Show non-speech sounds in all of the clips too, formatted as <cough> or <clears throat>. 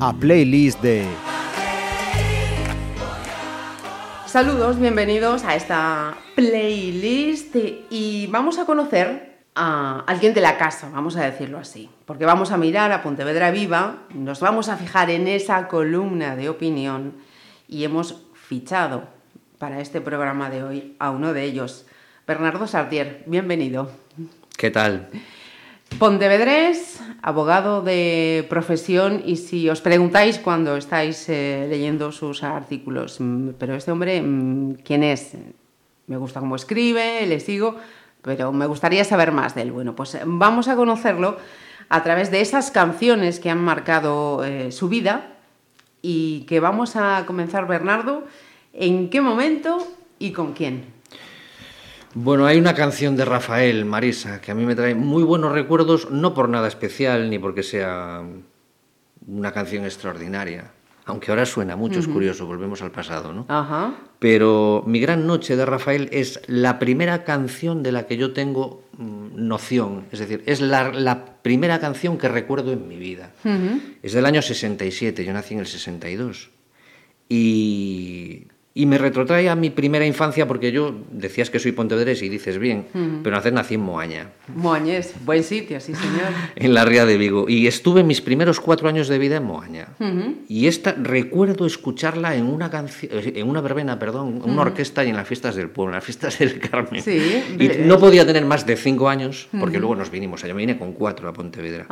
A playlist de Saludos, bienvenidos a esta playlist y vamos a conocer a alguien de la casa, vamos a decirlo así, porque vamos a mirar a Pontevedra Viva, nos vamos a fijar en esa columna de opinión y hemos fichado para este programa de hoy a uno de ellos, Bernardo Sartier. Bienvenido. ¿Qué tal? Pontevedrés, abogado de profesión, y si os preguntáis cuando estáis eh, leyendo sus artículos, mm, pero este hombre, mm, ¿quién es? Me gusta cómo escribe, le sigo, pero me gustaría saber más de él. Bueno, pues vamos a conocerlo a través de esas canciones que han marcado eh, su vida y que vamos a comenzar, Bernardo, ¿en qué momento y con quién? Bueno, hay una canción de Rafael, Marisa, que a mí me trae muy buenos recuerdos, no por nada especial ni porque sea una canción extraordinaria, aunque ahora suena mucho, es curioso, volvemos al pasado, ¿no? Ajá. Pero Mi Gran Noche de Rafael es la primera canción de la que yo tengo mm, noción, es decir, es la, la, primera canción que recuerdo en mi vida. Es del año 67, yo nací en el 62. Y y me retrotrae a mi primera infancia porque yo decías que soy pontevedrés y dices bien, pero nací, nací en Moaña. Moañés, buen sitio, sí señor. <laughs> en la Ría de Vigo. Y estuve mis primeros cuatro años de vida en Moaña. Y esta recuerdo escucharla en una canción, en una verbena, perdón, en una orquesta y en las fiestas del pueblo, en las fiestas del <laughs> Carmen. Sí, y no podía tener más de cinco años porque luego nos vinimos. Yo me vine con cuatro a Pontevedra.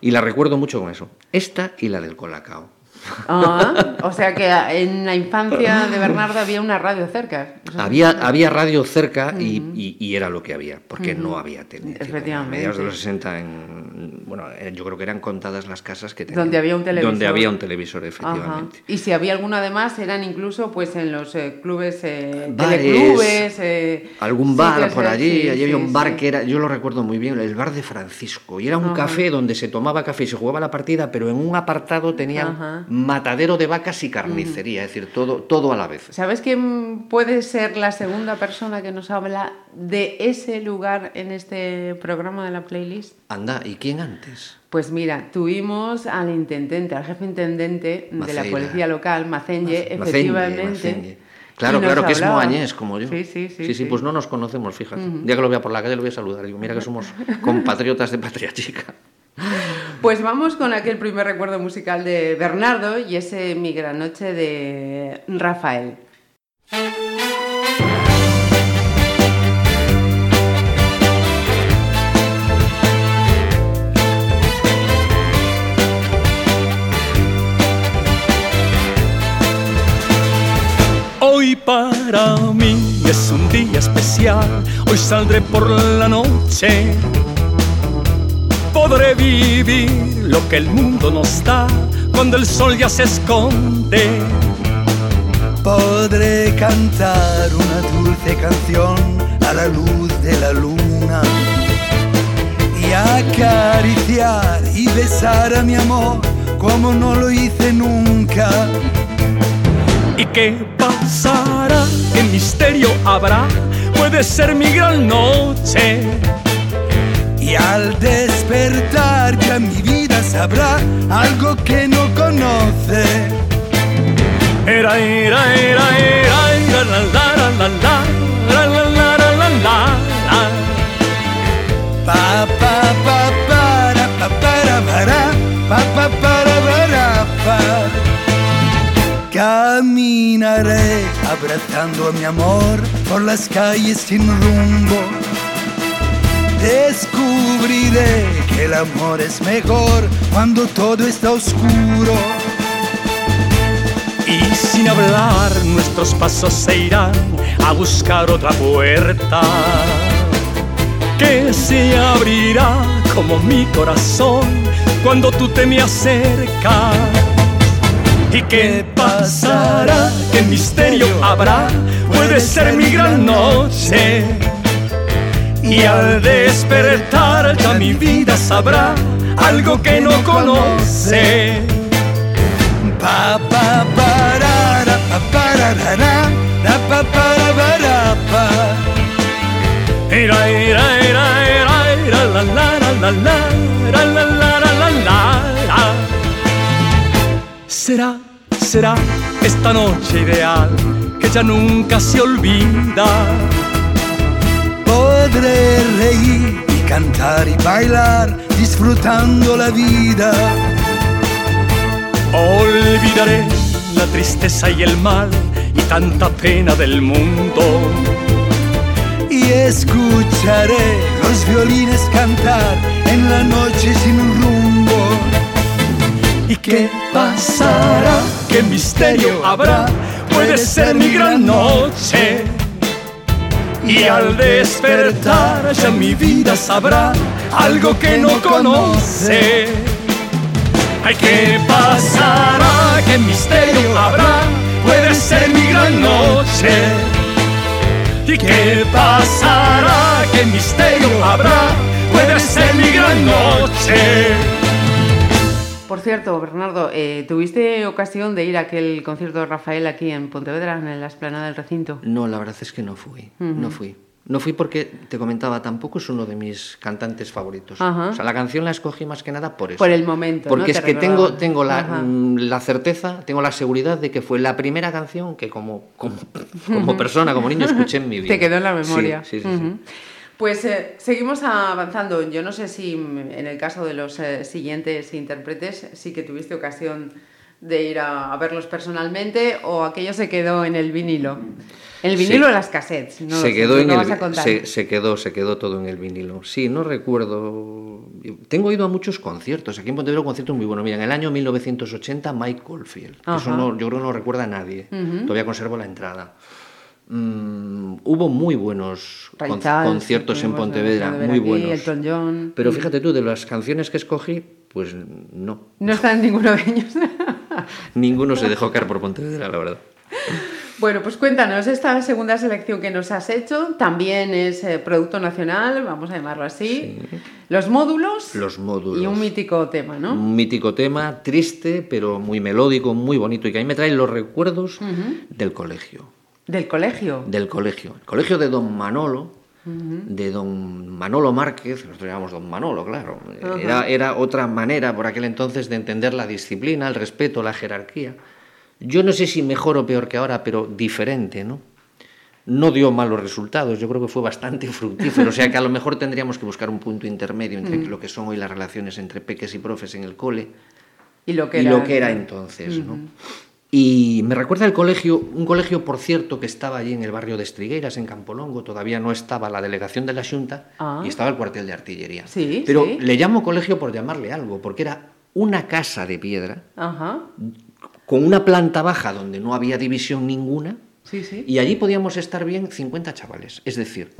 Y la recuerdo mucho con eso. Esta y la del Colacao. Ah, o sea que en la infancia de Bernardo había una radio cerca. Había, había radio cerca y, y, era lo que había, porque no había tele. Efectivamente. A mediados de los 60, en, bueno, yo creo que eran contadas las casas que tenían. Donde había un televisor. Donde había un televisor, efectivamente. Y si había alguno además, eran incluso pues en los eh, clubes, eh, teleclubes. Eh, algún bar por allí. allí había un bar que era, yo lo recuerdo muy bien, el bar de Francisco. Y era un café donde se tomaba café y se jugaba la partida, pero en un apartado tenían matadero de vacas y carnicería, es decir, todo, todo a la vez. ¿Sabes quién puede ser la segunda persona que nos habla de ese lugar en este programa de la playlist? Anda, ¿y quién antes? Pues mira, tuvimos al intendente, al jefe intendente de la policía local, Macenye, efectivamente. Claro, claro, que es moañés como yo. Sí, sí, sí. Sí, sí, pues no nos conocemos, fíjate. Un día que lo vea por la calle lo voy a saludar. Digo, mira que somos compatriotas de patria chica. <laughs> Pues vamos con aquel primer recuerdo musical de Bernardo y ese Mi Gran Noche de Rafael. Hoy para mí es un día especial, hoy saldré por la noche podré vivir lo que el mundo nos da cuando el sol ya se esconde. Podré cantar una dulce canción a la luz de la luna y acariciar y besar a mi amor como no lo hice nunca. ¿Y qué pasará? ¿Qué misterio habrá? Puede ser mi gran noche y al despertar ya mi vida sabrá algo que no conoce. Era, era, era, era, la, la, la, la, la, la, la, la, la, la, Pa, pa, pa, para, pa, para, para, pa, pa, para, para, pa. Caminaré abrazando a mi amor por las calles sin rumbo Descubriré que el amor es mejor cuando todo está oscuro. Y sin hablar nuestros pasos se irán a buscar otra puerta que se abrirá como mi corazón cuando tú te me acercas. ¿Y qué pasará? ¿Qué misterio habrá? Puede ser mi gran noche y al despertar ya mi vida sabrá algo que no conoce. Pa pa para pa para para para pa. Será será esta noche ideal que ya nunca se olvida Podré reír y cantar y bailar disfrutando la vida. Olvidaré la tristeza y el mal y tanta pena del mundo. Y escucharé los violines cantar en la noche sin rumbo. ¿Y qué pasará? ¿Qué misterio habrá? Puede ser mi gran noche. Y al despertar ya mi vida sabrá algo que no conoce. Ay, ¿qué pasará? ¿Qué misterio habrá? Puede ser mi gran noche. ¿Y qué pasará? ¿Qué misterio habrá? Puede ser mi gran noche. Por cierto, Bernardo, eh, ¿tuviste ocasión de ir a aquel concierto de Rafael aquí en Pontevedra, en la esplanada del recinto? No, la verdad es que no fui. No fui. No fui porque, te comentaba, tampoco es uno de mis cantantes favoritos. Ajá. O sea, la canción la escogí más que nada por eso. Por el momento. Porque es que recordaba. tengo, tengo la, Ajá. mm, la certeza, tengo la seguridad de que fue la primera canción que como, como, como persona, como niño, escuché en mi <laughs> vida. Te quedó en la Sí, memoria. Sí, sí, sí. Pues eh, seguimos avanzando. Yo no sé si mm, en el caso de los eh, siguientes intérpretes sí que tuviste ocasión de ir a, a verlos personalmente o aquello se quedó en el vinilo. En el Sí. vinilo o en las cassettes. No se quedó en el a se, se quedó se quedó todo en el vinilo sí no recuerdo tengo ido a muchos conciertos aquí en Pontevedra un concierto muy bueno mira en el año 1980 Mike Oldfield eso no, yo creo no lo recuerda nadie todavía conservo la entrada Mm, hubo muy buenos Ray con- Charles, conciertos en Pontevedra muy buenos Elton John. pero fíjate tú de las canciones que escogí pues no No está en ninguno de ellos. <laughs> ninguno se dejó caer por Pontevedra la verdad Bueno, pues cuéntanos, esta segunda selección que nos has hecho también es eh, producto nacional, vamos a llamarlo así. Los módulos. Los módulos. Y un mítico tema, ¿no? Un mítico tema, triste, pero muy melódico, muy bonito, y que a mí me trae los recuerdos del colegio. Del colegio. Del colegio. El colegio de don Manolo, de don Manolo Márquez, nosotros llamamos don Manolo, claro. Era, era otra manera por aquel entonces de entender la disciplina, el respeto, la jerarquía. Yo no sé si mejor o peor que ahora, pero diferente, ¿no? No dio malos resultados, yo creo que fue bastante <laughs> fructífero, o sea que a lo mejor tendríamos que buscar un punto intermedio entre lo que son hoy las relaciones entre peques y profes en el cole Y lo que y era. lo que era entonces, ¿no? Y me recuerda el colegio, un colegio, por cierto, que estaba allí en el barrio de Estrigueiras, en Campolongo, todavía no estaba la delegación de la Junta Ah. y estaba el cuartel de artillería. Sí, Pero sí. le llamo colegio por llamarle algo, porque era una casa de piedra Ajá. con una planta baja donde no había división ninguna Sí, y allí podíamos estar bien 50 chavales, es decir,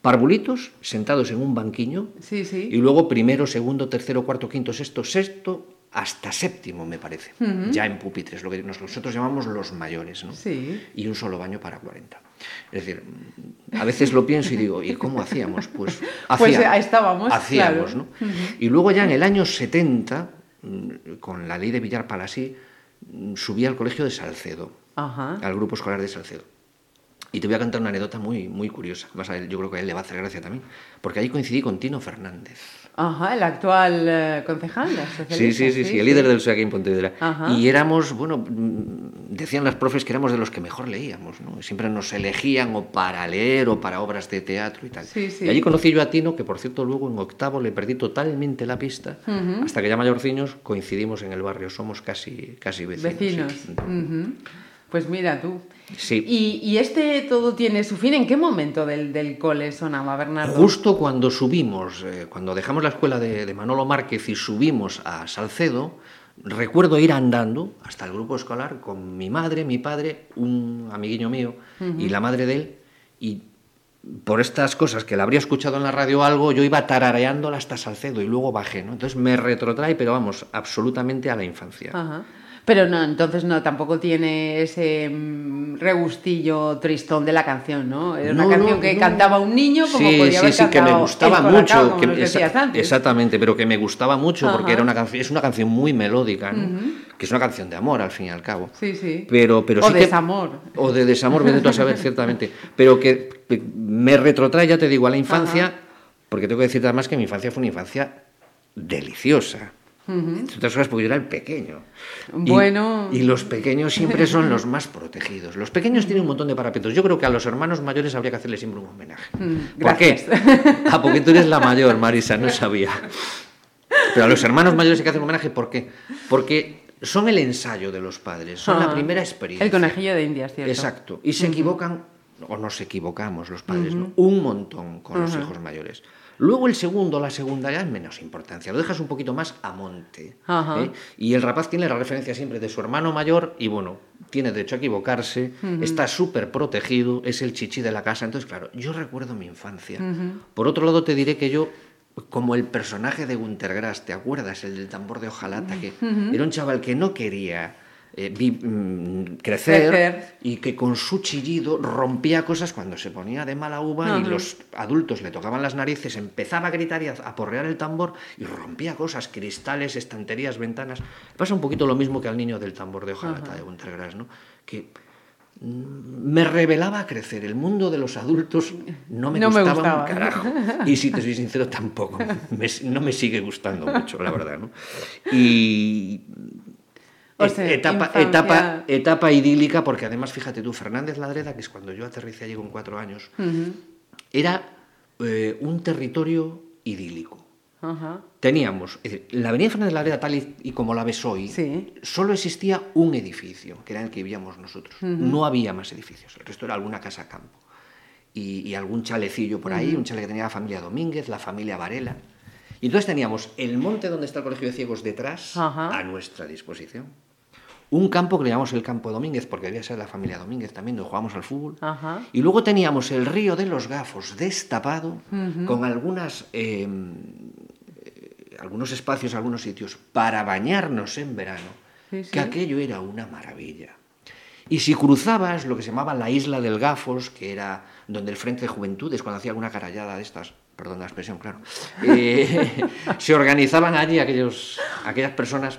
parvulitos sentados en un banquiño y luego primero, segundo, tercero, cuarto, quinto, sexto, sexto, hasta séptimo, me parece. Ya en pupitres, lo que nosotros llamamos los mayores, ¿no? Sí. Y un solo baño para 40. Es decir, a veces lo pienso y digo, ¿y cómo hacíamos? Pues, <laughs> Pues, hacía- ahí estábamos, Hacíamos, claro. ¿no? Y luego ya en el año 70, mm, con la ley de Villar Palasí, mm, subí al colegio de Salcedo, al grupo escolar de Salcedo. Y te voy a contar una anécdota muy, muy curiosa. Más a él, yo creo que a él le va a hacer gracia también. Porque ahí coincidí con Tino Fernández. Ajá, el actual eh, concejal. la Sí, sí, sí, sí, el líder del aquí en Pontevedra. Ajá. Y éramos, bueno, mm, decían las profes que éramos de los que mejor leíamos, ¿no? Siempre nos elegían o para leer o para obras de teatro y tal. Sí, sí. Y allí conocí yo a Tino, que por cierto luego en octavo le perdí totalmente la pista, hasta que ya mayorciños coincidimos en el barrio, somos casi, casi vecinos. Vecinos. Pues mira tú. Sí. Y, y este todo tiene su fin. ¿En qué momento del, del cole sonaba, Bernardo? Justo cuando subimos, eh, cuando dejamos la escuela de, de Manolo Márquez y subimos a Salcedo, recuerdo ir andando hasta el grupo escolar con mi madre, mi padre, un amiguillo mío y la madre de él, y por estas cosas que le habría escuchado en la radio algo, yo iba tarareándola hasta Salcedo y luego bajé, ¿no? Entonces me retrotrae, pero vamos, absolutamente a la infancia. Ajá. Pero no, entonces no, tampoco tiene ese mm, regustillo tristón de la canción, ¿no? Era una canción no, que no. cantaba un niño como sí, podía sí, haber sí, que me gustaba mucho. que- exa-. Exactamente, pero que me gustaba mucho porque era una canción, es una canción muy melódica, ¿no? que es una canción de amor al fin y al cabo. Sí, sí. Pero, pero o sí que- desamor. o de desamor, vete tú a saber, ciertamente. Pero que que me retrotrae, ya te digo, a la infancia, porque tengo que decirte además que mi infancia fue una infancia deliciosa. Entre otras cosas porque yo era el pequeño. Y- Bueno. Y, los pequeños siempre son los más protegidos. Los pequeños tienen un montón de parapetos. Yo creo que a los hermanos mayores habría que hacerles siempre un homenaje. ¿Por gracias. qué? Ah, porque tú eres la mayor, Marisa, no sabía. Pero a los hermanos mayores hay que hacer un homenaje, ¿por qué? Porque son el ensayo de los padres, son la Ah, primera experiencia. El conejillo de Indias, ¿cierto? Exacto. Y se equivocan, o nos equivocamos los padres, ¿no? un montón con los hijos mayores. Luego el segundo, la segunda ya es menos importancia, lo dejas un poquito más a monte. ¿eh? Y el rapaz tiene la referencia siempre de su hermano mayor y bueno, tiene derecho a equivocarse, está súper protegido, es el chichi de la casa. Entonces, claro, yo recuerdo mi infancia. Por otro lado, te diré que yo como el personaje de Gunter Grass, ¿te acuerdas? El del tambor de hojalata, que era un chaval que no quería eh, vi- mm, crecer, Crecer. y que con su chillido rompía cosas cuando se ponía de mala uva y los adultos le tocaban las narices, empezaba a gritar y a, a porrear el tambor y rompía cosas, cristales, estanterías, ventanas. Pasa un poquito lo mismo que al niño del tambor de hojalata de Gunter Grass, ¿no? Que me revelaba a crecer. El mundo de los adultos no me No me gustaba gustaba. un carajo. Y si te soy sincero, tampoco. <laughs> Me- no me sigue gustando mucho, la verdad, ¿no? Y... O et- sea, etapa, infancia- etapa, etapa idílica, porque además, fíjate tú, Fernández Ladreda, que es cuando yo aterricé allí con cuatro años, era eh, un territorio idílico. Teníamos, es decir, la avenida Fernández Ladreda, tal y, y como la ves hoy, Sí. solo existía un edificio, que era el que vivíamos nosotros. No había más edificios, el resto era alguna casa campo. Y, y algún chalecillo por ahí, un chale que tenía la familia Domínguez, la familia Varela. Y entonces teníamos el monte donde está el Colegio de Ciegos detrás, a nuestra disposición. Un campo que le llamamos el Campo Domínguez, porque debía ser la familia Domínguez también, donde jugábamos al fútbol. Ajá. Y luego teníamos el río de los Gafos destapado, con algunas, eh, eh, algunos espacios, algunos sitios para bañarnos en verano, Sí, sí. que aquello era una maravilla. Y si cruzabas lo que se llamaba la isla del Gafos, que era donde el Frente de Juventudes, cuando hacía alguna carallada de estas, perdón la expresión, claro, eh, <laughs> se organizaban allí aquellos, aquellas personas,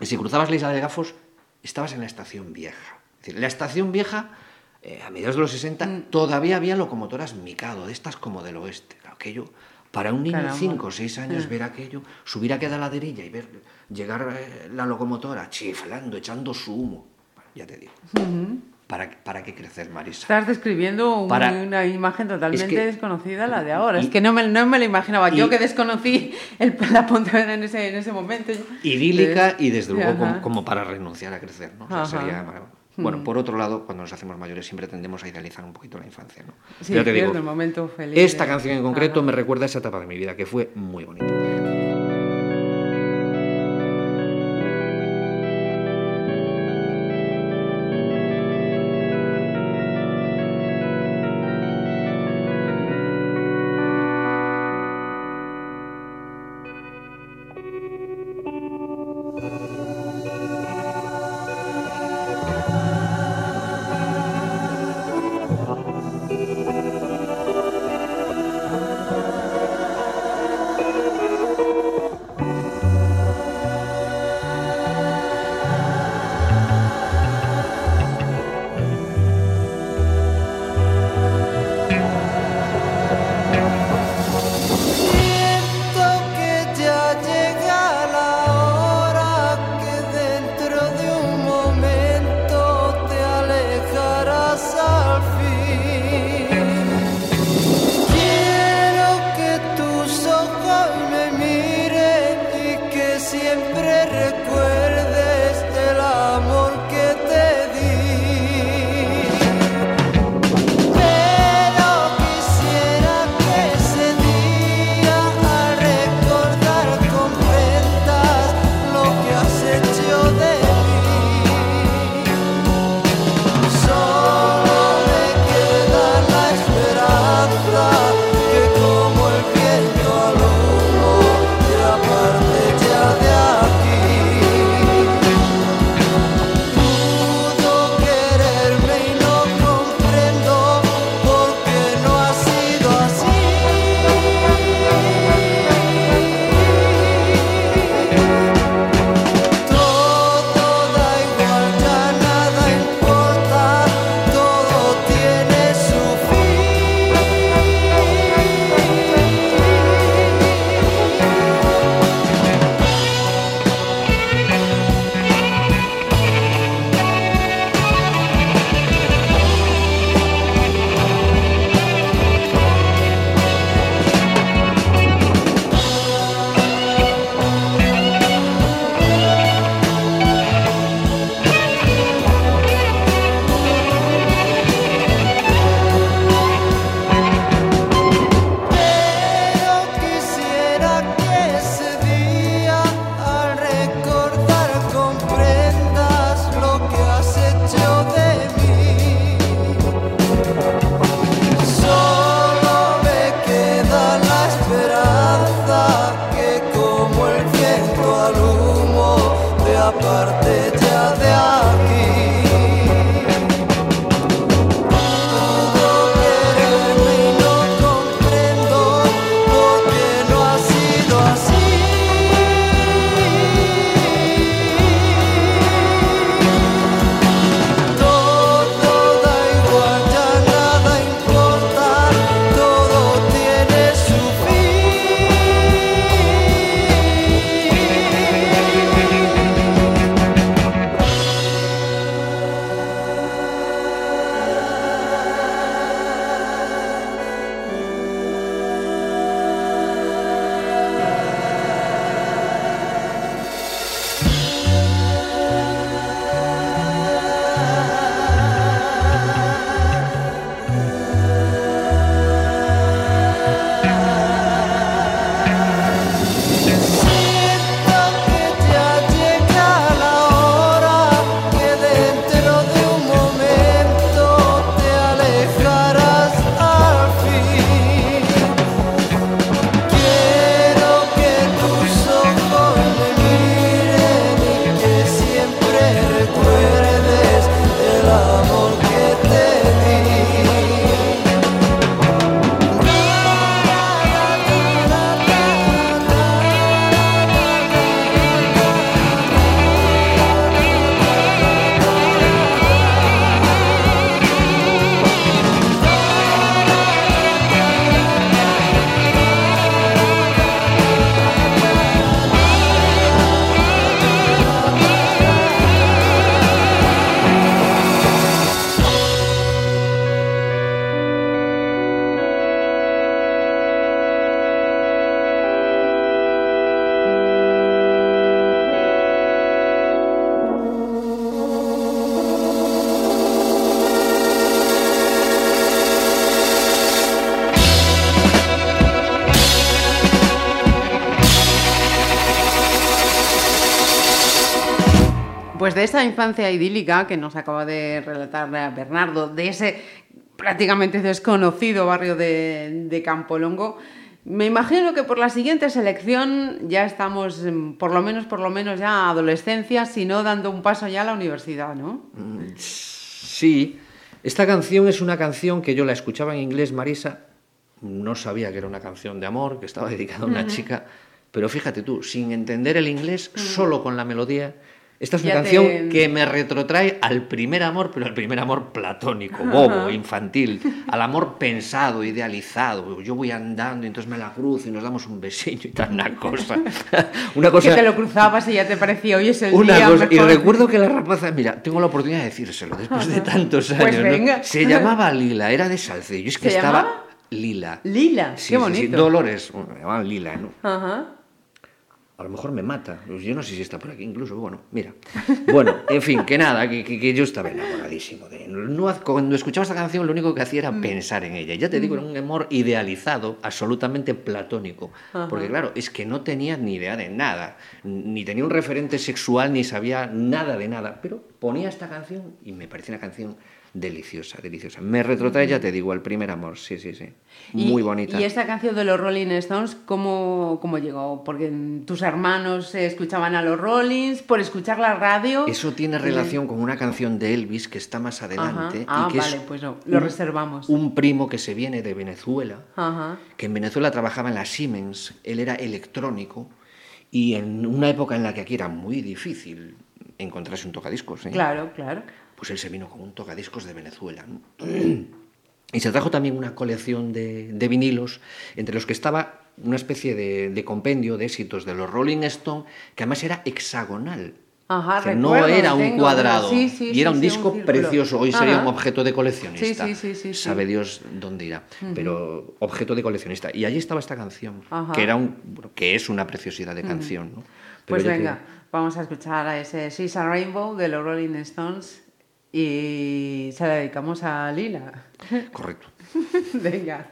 y si cruzabas la isla del Gafos, estabas en la estación vieja. Es decir, la estación vieja, eh, a mediados de los 60, Mm. todavía había locomotoras Mikado, de estas como del oeste. Aquello, para un niño de Caramba. 5 o 6 años, ver aquello, subir a aquella laderilla y ver llegar eh, la locomotora chiflando, echando su humo. Ya te digo. ¿Para, ¿Para qué crecer, Marisa? Estás describiendo un- Para- una imagen totalmente Es que- desconocida la de ahora. y- es que no me, no me lo imaginaba. Yo y- que desconocí el, la Pontevedra en ese, en ese momento. idílica y desde luego como, como para renunciar a crecer, ¿no? O sea, sería Bueno, por otro lado, cuando nos hacemos mayores siempre tendemos a idealizar un poquito la infancia, ¿no? Sí, Pero te digo, el momento feliz. esta canción en concreto Ajá. me recuerda a esa etapa de mi vida que fue muy bonita. De esa infancia idílica que nos acaba de relatar Bernardo, de ese prácticamente desconocido barrio de, de Campolongo, me imagino que por la siguiente selección ya estamos, mm, por lo menos, por lo menos ya adolescencia, si no dando un paso ya a la universidad, ¿no? Sí, esta canción es una canción que yo la escuchaba en inglés, Marisa, no sabía que era una canción de amor, que estaba dedicada a una chica, pero fíjate tú, sin entender el inglés, solo con la melodía, esta es una Ya canción te- que me retrotrae al primer amor, pero al primer amor platónico, bobo, infantil, al amor pensado, idealizado. Yo voy andando y entonces me la cruzo y nos damos un besillo y tal, una cosa. <laughs> una Que cosa te lo cruzabas y ya te parecía, hoy es el una día cosa, y mejor". recuerdo que la rapaza, mira, tengo la oportunidad de decírselo después de tantos años. Pues ¿no? venga. Se llamaba Lila, era de Salcedo. Es que ¿Se estaba llamaba? Lila. Lila, Sí, qué bonito. sí, Dolores, me llamaban Lila, ¿no? Ajá. A lo mejor me mata. Pues Yo no sé si está por aquí incluso. Bueno, mira. Bueno, en fin, que nada, que, que- que yo estaba enamoradísimo de él. No, cuando escuchaba esta canción, lo único que hacía era pensar en ella. Ya te digo, era un amor idealizado, absolutamente platónico. Porque claro, es que no tenía ni idea de nada. Ni tenía un referente sexual, ni sabía nada de nada. Pero ponía esta canción y me parecía una canción deliciosa, deliciosa. Me retrotrae, ya te digo, al primer amor. Sí, sí, sí. Muy Y- bonita. ¿Y esta canción de los Rolling Stones cómo, cómo llegó? Porque tus hermanos escuchaban a los Rollins, por escuchar la radio. Eso tiene relación con una canción de Elvis que está más adelante. Ajá. Ah, y que vale, es pues no, lo un- reservamos. Un primo que se viene de Venezuela, Ajá. que en Venezuela trabajaba en la Siemens, él era electrónico, y en una época en la que aquí era muy difícil encontrarse un tocadiscos, ¿eh? Claro, claro. Pues él se vino con un tocadiscos de Venezuela. ¿no? <clears throat> Y se trajo también una colección de, de vinilos, entre los que estaba una especie de, de compendio de éxitos de los Rolling Stone, que además era hexagonal. Ajá, O sea, no recuerdo, era un cuadrado. sí, sí, y era sí, un disco un precioso. Hoy sería Ajá. un objeto de coleccionista. Sí, sí, sí, sí, sí. Sabe Dios dónde irá. Pero objeto de coleccionista. Y allí estaba esta canción, Ajá. que, era un, que es una preciosidad de canción. ¿no? Pero Pues ya te venga, vamos a escuchar a ese She's a Rainbow de los Rolling Stones y se la dedicamos a Lila. Correcto. <laughs> venga.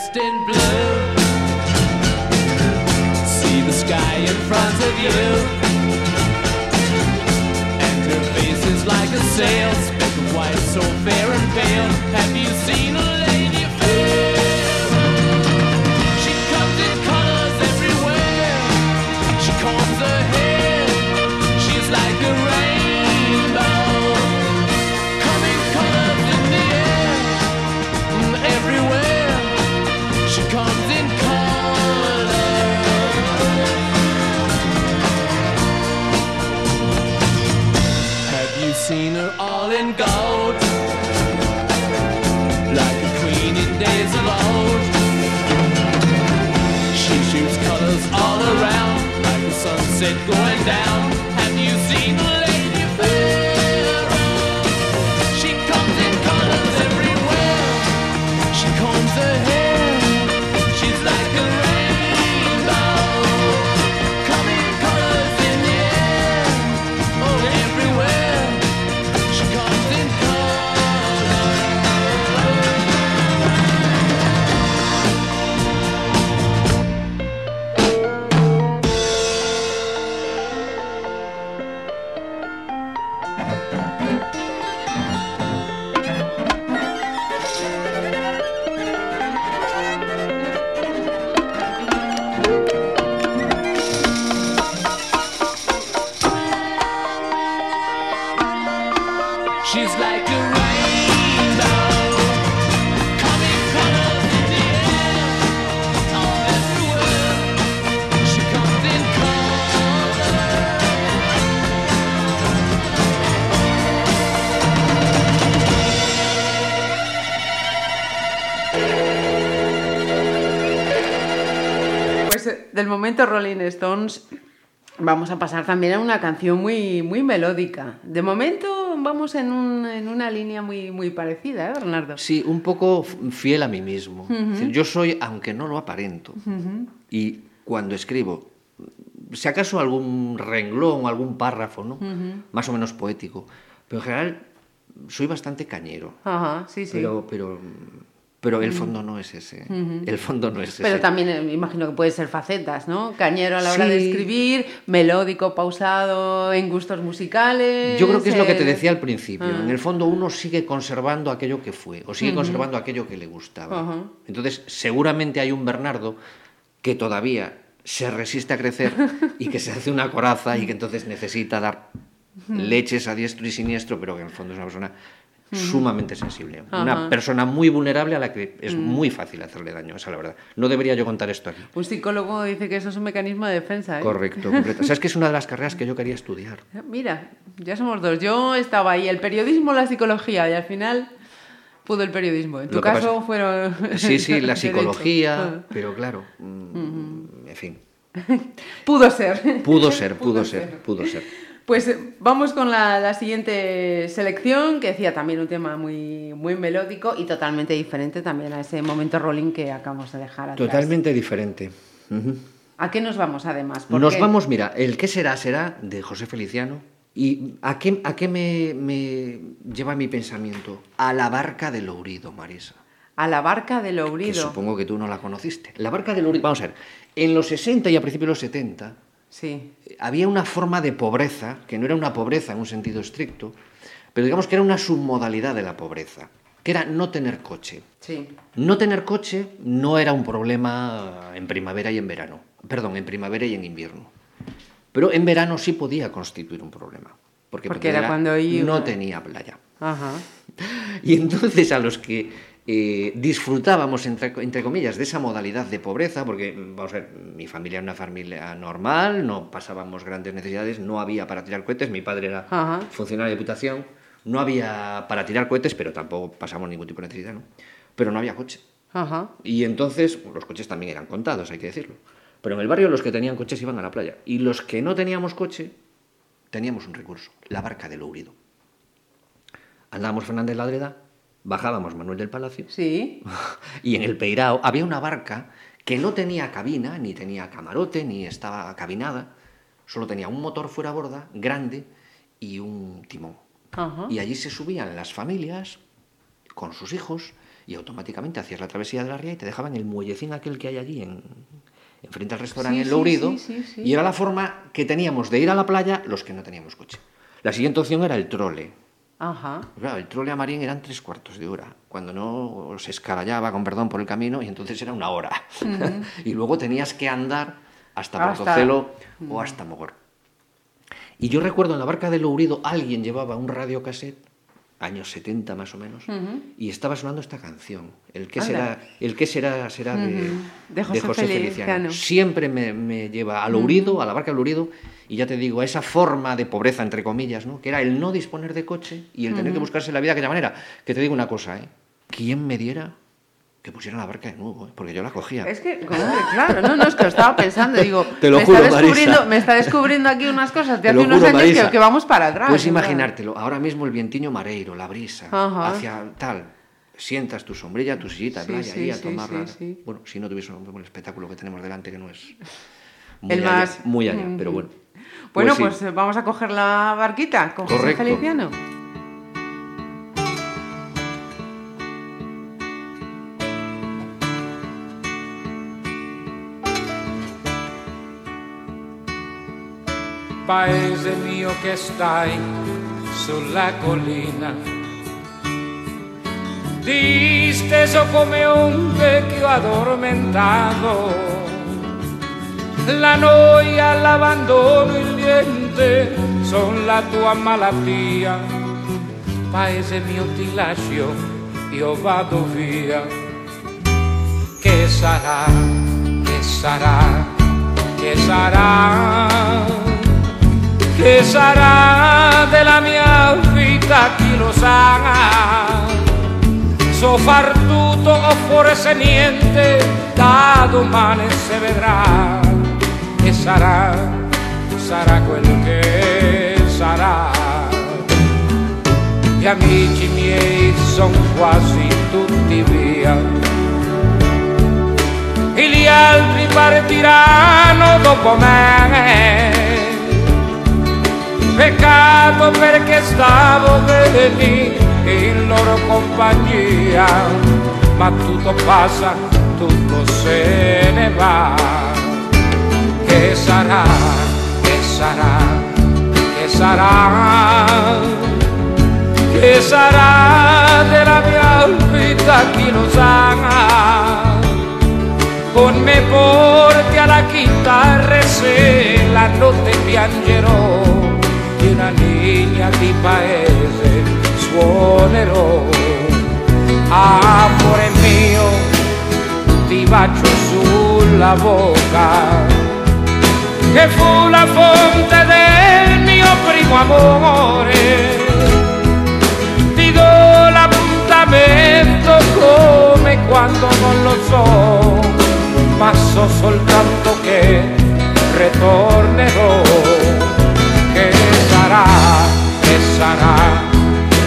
Dressed in blue? See the sky in front of you. And her face is like a sail, speck of white, so fair and pale. Have you seen it going down. Momento Rolling Stones vamos a pasar también a una canción muy, muy melódica. De momento vamos en, un- en una línea muy, muy parecida, ¿eh, Bernardo? Sí, un poco fiel a mí mismo. Decir, yo soy, aunque no lo aparento, y cuando escribo, si acaso algún renglón, algún párrafo, ¿no? Más o menos poético, pero en general soy bastante cañero. Ajá, sí, sí. Pero, pero, pero el fondo no es ese. El fondo no es ese. Pero también eh, me imagino que puede ser facetas, ¿no? Cañero a la hora de escribir, melódico, pausado, en gustos musicales. Yo creo que es lo que te eh, decía al principio. ah. En el fondo uno sigue conservando aquello que fue o sigue conservando aquello que le gustaba. Entonces, seguramente hay un Bernardo que todavía se resiste a crecer y que se hace una coraza y que entonces necesita dar leches a diestro y siniestro, pero que en el fondo es una persona sumamente sensible. Una persona muy vulnerable a la que es muy fácil hacerle daño, esa es la verdad. No debería yo contar esto aquí. Un psicólogo dice que eso es un mecanismo de defensa, ¿eh? Correcto, completo. ¿Sabes que es una de las carreras que yo quería estudiar? <laughs> Mira, ya somos dos. Yo estaba ahí, el periodismo, la psicología, y al final pudo el periodismo. En tu caso pasa- fueron... <laughs> Sí, sí, la <laughs> psicología, pero claro, mm, en fin, Pudo ser. pudo ser, pudo ser, pudo ser. Pues eh, vamos con la, la siguiente selección, que decía también un tema muy, muy melódico y totalmente diferente también a ese momento rolling que acabamos de dejar atrás. Totalmente diferente. ¿A qué nos vamos además? ¿Por Nos vamos, mira, el qué será será de José Feliciano. ¿Y a qué, a qué me, me lleva mi pensamiento? A la barca de Lourido, Marisa. A la barca del Que Ourido. supongo que tú no la conociste. La barca de Lourido, vamos a ver, en los 60 y a principios de los 70 Sí. había una forma de pobreza, que no era una pobreza en un sentido estricto, pero digamos que era una submodalidad de la pobreza, que era no tener coche. Sí. No tener coche no era un problema en primavera y en verano, perdón, en primavera y en invierno. Pero en verano sí podía constituir un problema, porque, Porque era Pontevedra cuando iba- no tenía playa. Ajá. Y entonces a los que eh, disfrutábamos, entre, entre comillas, de esa modalidad de pobreza, porque, vamos a ver, mi familia era una familia normal, no pasábamos grandes necesidades, no había para tirar cohetes, mi padre era Ajá. funcionario de diputación, no había para tirar cohetes, pero tampoco pasamos ningún tipo de necesidad, ¿no? Pero no había coche. Ajá. Y entonces los coches también eran contados, hay que decirlo. Pero en el barrio los que tenían coches iban a la playa. Y los que no teníamos coche, teníamos un recurso, la barca de Lourido. Andábamos Fernández Ladreda, bajábamos Manuel del Palacio, Sí. <laughs> y en el Peirao había una barca que no tenía cabina, ni tenía camarote, ni estaba cabinada, solo tenía un motor fuera borda, grande, y un timón. Ajá. Y allí se subían las familias con sus hijos y automáticamente hacías la travesía de la ría y te dejaban el muellecín aquel que hay allí en, enfrente al restaurante Sí, sí, Lourido. sí, sí, sí. Y era la forma que teníamos de ir a la playa los que no teníamos coche. La siguiente opción era el trole. Ajá. Claro, el trole a Marín eran tres cuartos de hora, cuando no se escarallaba, con perdón, por el camino, y entonces era una hora. <laughs> y luego tenías que andar hasta Portocelo o hasta Mogor. Y yo recuerdo en la barca de Lourido alguien llevaba un radiocassette años 70 más o menos, y estaba sonando esta canción. El que Anda. será, el que será, será de, De José Feliciano. Siempre me, me lleva al Ourido, a la barca del Ourido, y ya te digo, a esa forma de pobreza, entre comillas, ¿no? que era el no disponer de coche y el tener que buscarse la vida de aquella manera. Que te digo una cosa, ¿eh? ¿Quién me diera que pusiera la barca de nuevo? ¿eh? Porque yo la cogía. Es que, claro, no, no, es que lo estaba pensando, digo, <laughs> Te lo me, juro, está descubriendo, Marisa. me está descubriendo aquí unas cosas de hace unos juro, años que, vamos para atrás. Puedes ¿verdad? imaginártelo, ahora mismo el vientiño mareiro, la brisa, Ajá. hacia tal, sientas tu sombrilla, tu sillita Sí, playa sí, ahí a sí, tomarla. Bueno, si no tuviese un el espectáculo que tenemos delante, que no es <laughs> muy El allá, más- muy allá, pero bueno. Bueno, sí. pues, eh, vamos a coger la barquita con José Correcto. Feliciano. Paese mio che stai sulla collina, disteso come un vecchio addormentato. La noia, l'abbandono, il niente son la tua malattia. Paese mio ti lascio, io vado via. Che sarà, che sarà, che sarà? Che sarà della mia vita chi lo sa. So far tutto o forse niente da domani si vedrà. E sarà sarà quel che sarà. Gli amici miei sono quasi tutti via. E gli altri partiranno dopo me peccato perché stavo bene in loro compagnia, ma tutto passa, tutto se ne va. Che sarà, che sarà, che sarà, che sarà della mia vita chi lo sa con me porti alla chitarra e se la notte piangerò una di paese suonerò amore mio ti bacio sulla bocca che fu la fonte del mio primo amore ti do l'appuntamento come quando non lo so, ma so soltanto che ritornerò. Che sarà,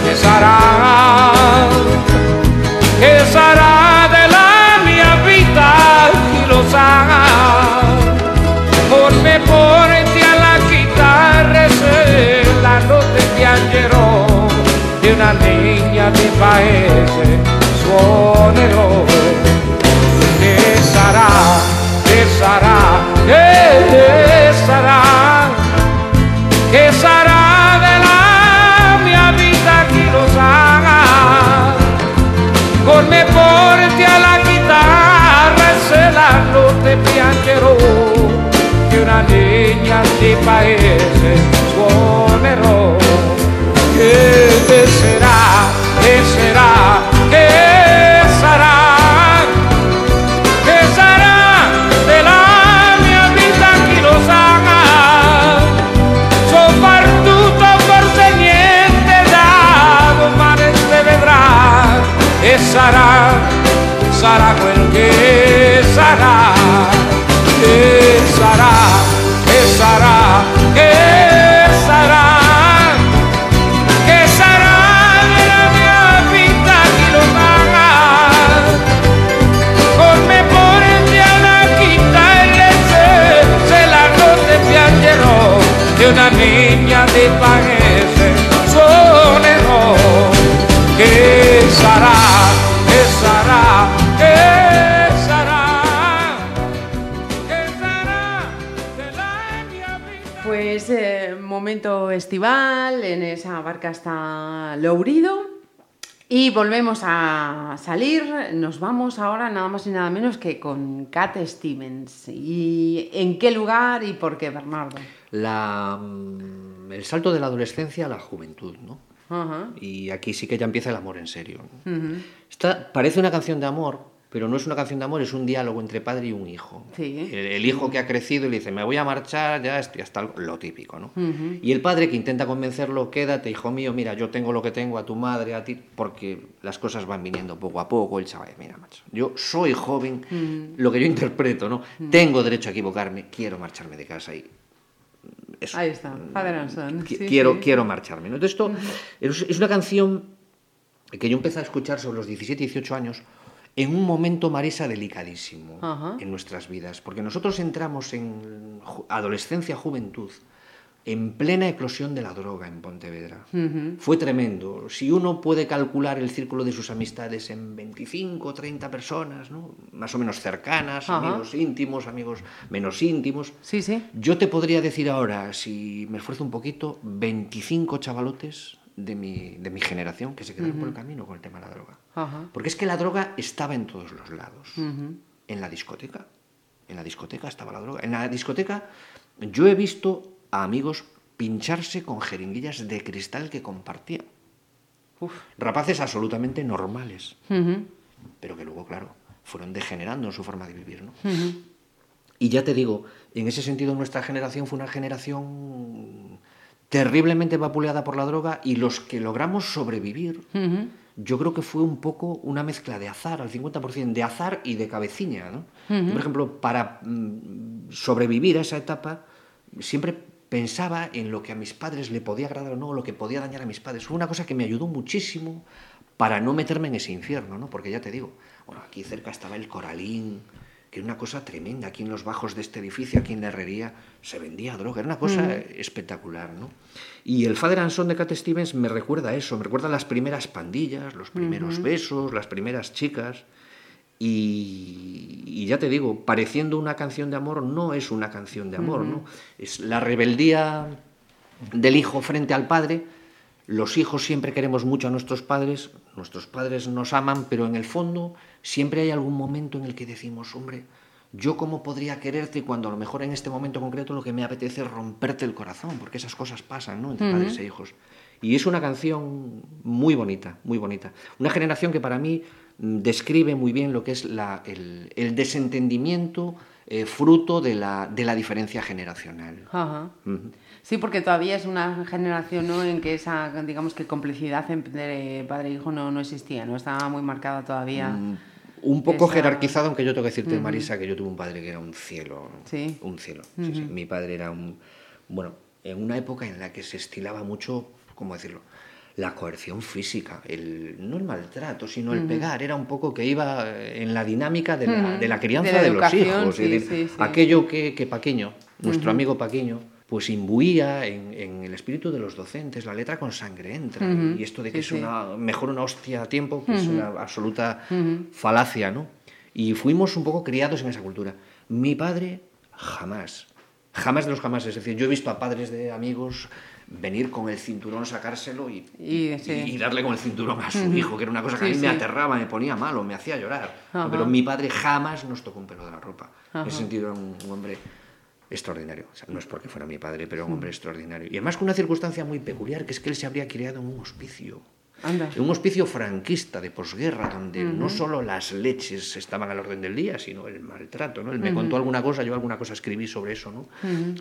che sarà, che sarà della mia vita, chi lo sa con me porti alla chitarra se la notte piangerò di una legna di paese suonerò che sarà, che sarà, che sarà, che sarà porti alla chitarra e se la notte piangerò. Di una legna di paese suonerò. Che sarà, che sarà sarà quel che sarà che sarà che sarà che sarà che sarà nella mia vita chi lo sa con me porti alla chitarra e se, se la notte piangerò di una niña di paese estival, en esa barca está Lourido. Y volvemos a salir, nos vamos ahora nada más y nada menos que con Cat Stevens. ¿Y en qué lugar y por qué, Bernardo? La, mm, el salto de la adolescencia a la juventud, ¿no? Y aquí sí que ya empieza el amor en serio. Esta parece una canción de amor, pero no es una canción de amor, es un diálogo entre padre y un hijo. Sí. El, el hijo que ha crecido y le dice, me voy a marchar, ya estoy hasta lo típico, ¿no? Y el padre que intenta convencerlo, quédate, hijo mío, mira, yo tengo lo que tengo, a tu madre, a ti, porque las cosas van viniendo poco a poco. El chaval, mira, macho, yo soy joven, lo que yo interpreto, ¿no? Tengo derecho a equivocarme, quiero marcharme de casa y eso. Ahí está, Father and Son. Sí, quiero, sí. quiero marcharme. ¿no? Entonces, esto es, es una canción que yo empecé a escuchar sobre los 17, 18 años en un momento, Marisa, delicadísimo Ajá. en nuestras vidas, porque nosotros entramos en adolescencia, juventud, en plena eclosión de la droga en Pontevedra. Fue tremendo. Si uno puede calcular el círculo de sus amistades en 25 o 30 personas, ¿no? más o menos cercanas, amigos íntimos, amigos menos íntimos, Sí, sí. yo te podría decir ahora, si me esfuerzo un poquito, 25 chavalotes de mi, de mi generación que se quedaron por el camino con el tema de la droga. Porque es que la droga estaba en todos los lados. En la discoteca. En la discoteca estaba la droga. En la discoteca yo he visto a amigos pincharse con jeringuillas de cristal que compartían. Uf. Rapaces absolutamente normales, pero que luego, claro, fueron degenerando en su forma de vivir. ¿no? Y ya te digo, en ese sentido nuestra generación fue una generación terriblemente vapuleada por la droga y los que logramos sobrevivir, yo creo que fue un poco una mezcla de azar, al 50%, de azar y de cabeciña. ¿no? Por ejemplo, para mm, sobrevivir a esa etapa, siempre pensaba en lo que a mis padres le podía agradar o no, lo que podía dañar a mis padres. Fue una cosa que me ayudó muchísimo para no meterme en ese infierno, ¿no? Porque ya te digo, bueno, aquí cerca estaba el Coralín, que era una cosa tremenda. Aquí en los bajos de este edificio, aquí en la herrería, se vendía droga. Era una cosa espectacular, ¿no? Y el Father and Son de Cat Stevens me recuerda a eso, me recuerda a las primeras pandillas, los primeros besos, las primeras chicas. Y, y ya te digo, pareciendo una canción de amor, no es una canción de amor, ¿no? Es la rebeldía del hijo frente al padre. Los hijos siempre queremos mucho a nuestros padres, nuestros padres nos aman, pero en el fondo siempre hay algún momento en el que decimos, hombre, yo cómo podría quererte cuando a lo mejor en este momento concreto lo que me apetece es romperte el corazón, porque esas cosas pasan, ¿no? Entre padres e hijos. Y es una canción muy bonita, muy bonita. Una generación que para mí mm, describe muy bien lo que es la- el, el desentendimiento eh, fruto de la, de la diferencia generacional. Ajá. Sí, porque todavía es una generación ¿no? en que esa, digamos que complicidad entre padre e hijo no, no existía, no estaba muy marcada todavía. Mm, Un poco Esa- jerarquizado, aunque yo tengo que decirte, Marisa, que yo tuve un padre que era un cielo. Sí. Un cielo. sí, sí. Mi padre era un. Bueno, en una época en la que se estilaba mucho, ¿cómo decirlo? La coerción física, el, no el maltrato, sino el pegar. Era un poco que iba en la dinámica de la, de la crianza De la de, los hijos. sí, es decir, sí, sí. Aquello que, que Paqueño, nuestro amigo Paqueño, pues imbuía en, en el espíritu de los docentes, la letra con sangre entra. Y esto de que Sí, es sí. una mejor una hostia a tiempo, que es una absoluta falacia, ¿no? Y fuimos un poco criados en esa cultura. Mi padre, jamás. Jamás de los jamás. Es decir, yo he visto a padres de amigos venir con el cinturón, sacárselo y, Y, sí. y darle con el cinturón a su hijo, que era una cosa que Sí, a mí me aterraba, me ponía malo, me hacía llorar. Pero mi padre jamás nos tocó un pelo de la ropa. En ese sentido era un, un hombre extraordinario. O sea, no es porque fuera mi padre, pero un hombre extraordinario. Y además con una circunstancia muy peculiar, que es que él se habría criado en un hospicio. Anda. En un hospicio franquista de posguerra, donde no solo las leches estaban al orden del día, sino el maltrato. ¿no? Él me contó alguna cosa, yo alguna cosa escribí sobre eso, ¿no?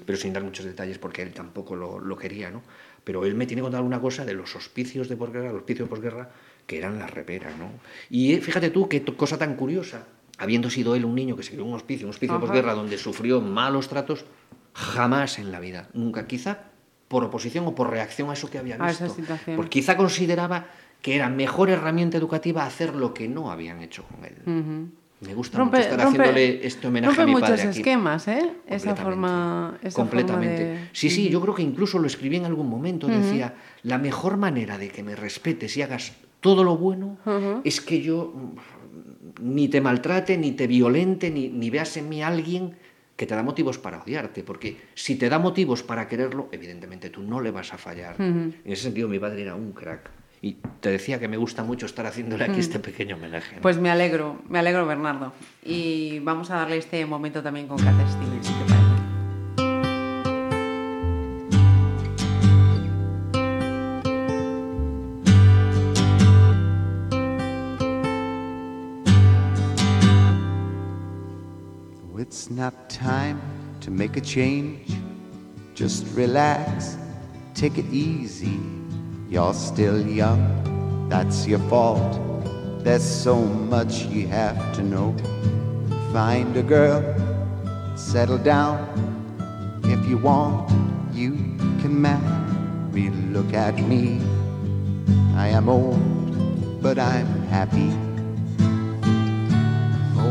pero sin dar muchos detalles porque él tampoco lo, lo quería. ¿no? Pero él me tiene que contar alguna cosa de los hospicios de posguerra, los hospicios de posguerra, que eran la repera. ¿no? Y eh, fíjate tú qué cosa tan curiosa, habiendo sido él un niño que se crió en un hospicio, un hospicio de posguerra donde sufrió malos tratos, jamás en la vida, nunca, quizá por oposición o por reacción a eso que había A esa visto. situación. Porque quizá consideraba que era mejor herramienta educativa hacer lo que no habían hecho con él. Me gusta Rompe, mucho estar rompe- haciéndole este homenaje rompe a mi muchos padre aquí. esquemas, ¿eh? Esa forma, esa completamente. forma de... Sí, sí, yo creo que incluso lo escribí en algún momento. Decía, la mejor manera de que me respetes y hagas todo lo bueno es que yo ni te maltrate, ni te violente, ni, ni veas en mí a alguien que te da motivos para odiarte, porque si te da motivos para quererlo, evidentemente tú no le vas a fallar. En ese sentido, mi padre era un crack. Y te decía que me gusta mucho estar haciéndole aquí este pequeño homenaje. ¿no? Pues me alegro, me alegro, Bernardo. Y vamos a darle este momento también con Cat It's not time to make a change. Just relax, take it easy. You're still young, that's your fault. There's so much you have to know. Find a girl, settle down. If you want, you can marry. Look at me. I am old, but I'm happy.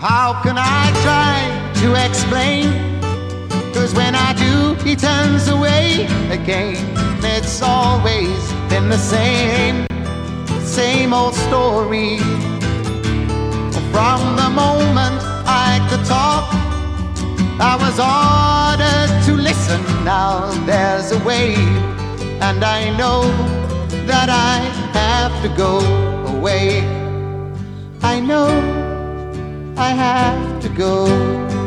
How can I try to explain? Cause when I do, he turns away again. It's always been the same, same old story. From the moment I could talk, I was ordered to listen. Now there's a way, and I know that I have to go away. I know I have to go.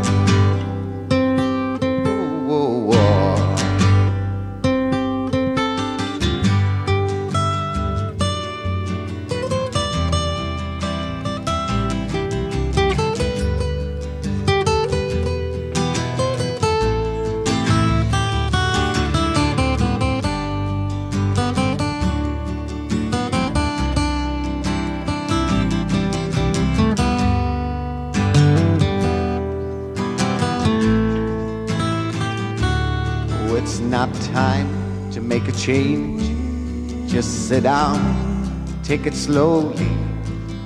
Sit down, take it slowly.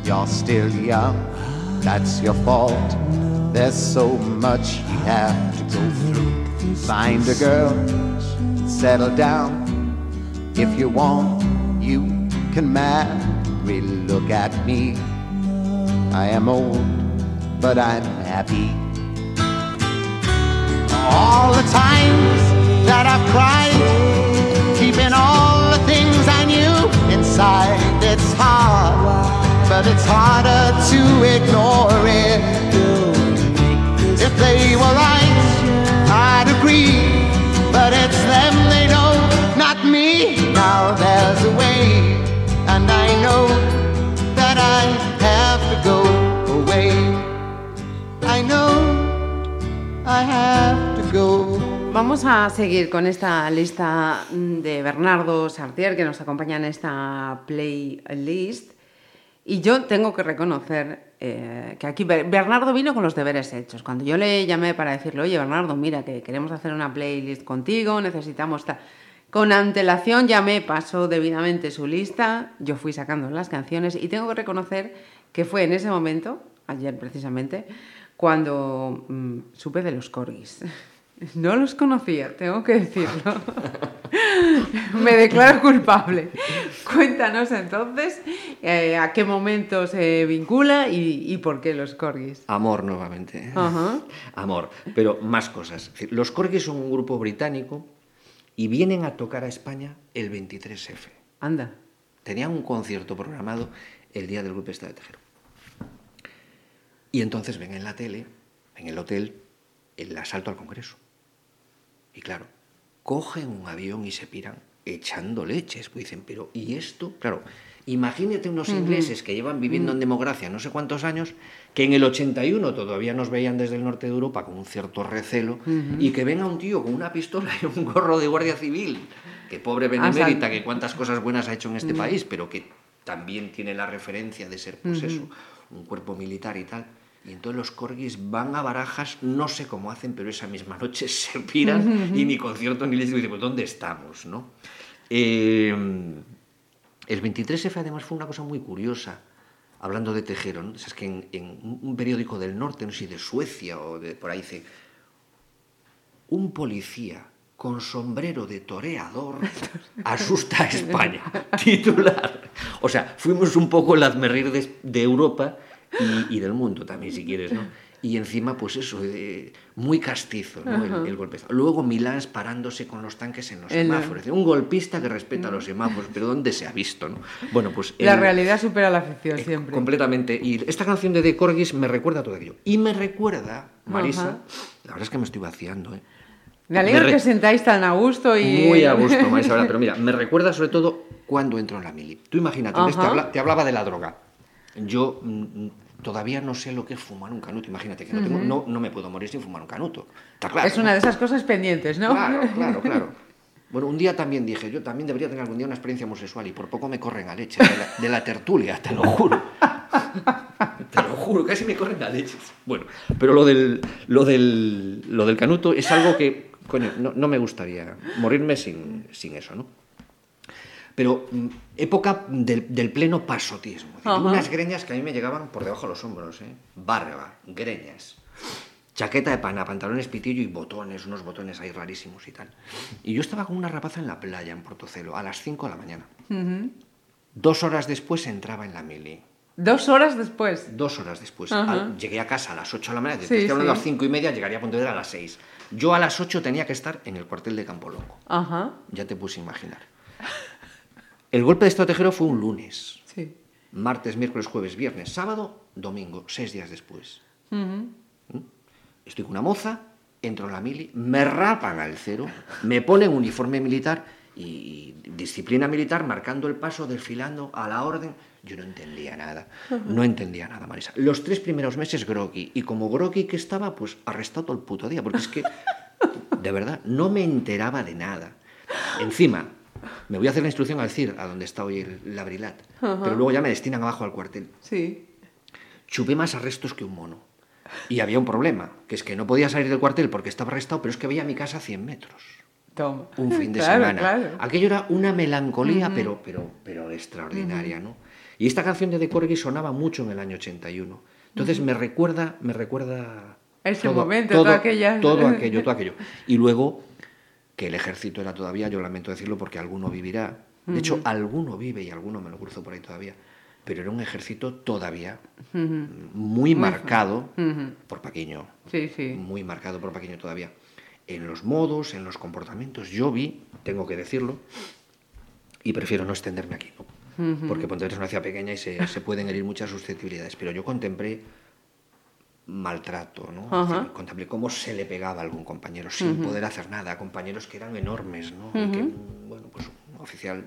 You're still young, that's your fault. There's so much you have to go through. Find a girl, settle down. If you want, you can marry. Look at me. I am old, but I'm happy. All the times that I've cried, keeping all inside. It's hard, but it's harder to ignore it. If they were Vamos a seguir con esta lista de Bernardo Sartier que nos acompaña en esta playlist. Y yo tengo que reconocer eh, que aquí Ber- Bernardo vino con los deberes hechos. Cuando yo le llamé para decirle, oye Bernardo, mira que queremos hacer una playlist contigo, necesitamos esta... Con antelación me pasó debidamente su lista, yo fui sacando las canciones y tengo que reconocer que fue en ese momento, ayer precisamente, cuando mm, supe de los corgis. <laughs> No los conocía, tengo que decirlo. <laughs> Me declaro culpable. Cuéntanos entonces eh, a qué momento se vincula y, y por qué los corgis. Amor nuevamente. Amor. Pero más cosas. Los Corgis son un grupo británico y vienen a tocar a España el 23F. Anda. Tenían un concierto programado el día del grupo de Tejero. Y entonces ven en la tele, en el hotel, el asalto al Congreso. Y claro, cogen un avión y se piran echando leches. Pues dicen, pero ¿y esto? Claro, imagínate unos ingleses que llevan viviendo en democracia no sé cuántos años, que en el 81 todavía nos veían desde el norte de Europa con un cierto recelo, y que venga un tío con una pistola y un gorro de guardia civil, que pobre benemérita, que cuántas cosas buenas ha hecho en este país, pero que también tiene la referencia de ser, pues eso, un cuerpo militar y tal. Y entonces los corgis van a barajas, no sé cómo hacen, pero esa misma noche <laughs> se piran y ni concierto ni les digo, pues ¿dónde estamos? ¿no? Eh, el 23F además fue una cosa muy curiosa, hablando de Tejero, ¿no? es que en, en un- un periódico del norte, no sé si de Suecia o de por ahí, dice, un policía con sombrero de toreador <laughs> asusta a España. <laughs> Titular. O sea, fuimos un poco el hazmerrir de, de Europa y, y del mundo también, si quieres, ¿no? Y encima, pues eso, eh, muy castizo, ¿no? El, el golpe. Luego Milán parándose con los tanques en los El- semáforos. Un golpista que respeta los semáforos, pero ¿dónde se ha visto, no? Bueno, pues... La el- realidad supera la ficción eh, siempre. Completamente. Y esta canción de The Corgis me recuerda a todo aquello. Y me recuerda, Marisa, Ajá. la verdad es que me estoy vaciando, ¿eh? Me alegro me re- que sentáis tan a gusto y... Muy a gusto, <laughs> Marisa, pero mira, me recuerda sobre todo cuando entro en la mili. Tú imagínate, te, habla- te hablaba de la droga. Yo mm, todavía no sé lo que es fumar un canuto. Imagínate que no, tengo- no, no me puedo morir sin fumar un canuto. Está claro. Es una de esas cosas pendientes, ¿no? Claro, claro, <laughs> claro. Bueno, un día también dije, yo también debería tener algún día una experiencia homosexual y por poco me corren a leche de la, de la tertulia, te lo juro. Te lo juro, casi me corren a leches. Bueno, pero lo del, lo del, lo del canuto es algo que, coño, no, no me gustaría morirme sin, sin eso, ¿no? Pero mm, época del, del pleno pasotismo. Decir. Unas greñas que a mí me llegaban por debajo de los hombros, ¿eh? Barba, greñas. Chaqueta de pana, pantalones pitillo y botones, unos botones ahí rarísimos y tal. Y yo estaba con una rapaza en la playa, en Portocelo, a las 5 de la mañana. Dos horas después entraba en la mili. Dos horas después. Dos horas después. Al- llegué a casa a las 8 de la mañana. Sí, que hablando a sí. las 5 y media, llegaría a Pontevedra a las 6. Yo a las 8 tenía que estar en el cuartel de Campolongo. Ajá. Ya te puse a imaginar. El golpe de estratejero fue un lunes. Sí. Martes, miércoles, jueves, viernes, sábado, domingo, seis días después. ¿Mm? Estoy con una moza, entro en la mili, me rapan al cero, me ponen uniforme militar y disciplina militar, marcando el paso, desfilando a la orden. Yo no entendía nada, no entendía nada, Marisa. Los tres primeros meses groggy, y como groggy que estaba, pues arrestado todo el puto día, porque es que, de verdad, no me enteraba de nada. Encima, me voy a hacer la instrucción al CIR, a donde está hoy el Labrilat, pero luego ya me destinan abajo al cuartel. Sí. Chupé más arrestos que un mono. Y había un problema, que es que no podía salir del cuartel porque estaba arrestado, pero es que veía mi casa a 100 metros. Toma. Un fin de <laughs> Claro, semana. claro. Aquello era una melancolía, pero, pero, pero extraordinaria, ¿no? Y esta canción de The Corgi sonaba mucho en el año 81. Entonces me recuerda, me recuerda Ese momento, todo aquella- todo aquello, <laughs> todo aquello. Y luego que el ejército era todavía, yo lamento decirlo porque alguno vivirá. De hecho, alguno vive y alguno me lo cruzo por ahí todavía. Pero era un ejército todavía muy marcado por Paquiño. Sí, sí. Muy marcado por Paquiño todavía. En los modos, en los comportamientos. Yo vi, tengo que decirlo, y prefiero no extenderme aquí, ¿no? Porque Pontevedra es una ciudad pequeña y se, se pueden herir muchas susceptibilidades. Pero yo contemplé maltrato, ¿no? Contemplé cómo se le pegaba a algún compañero sin poder hacer nada, compañeros que eran enormes, ¿no? Y que, bueno, pues un oficial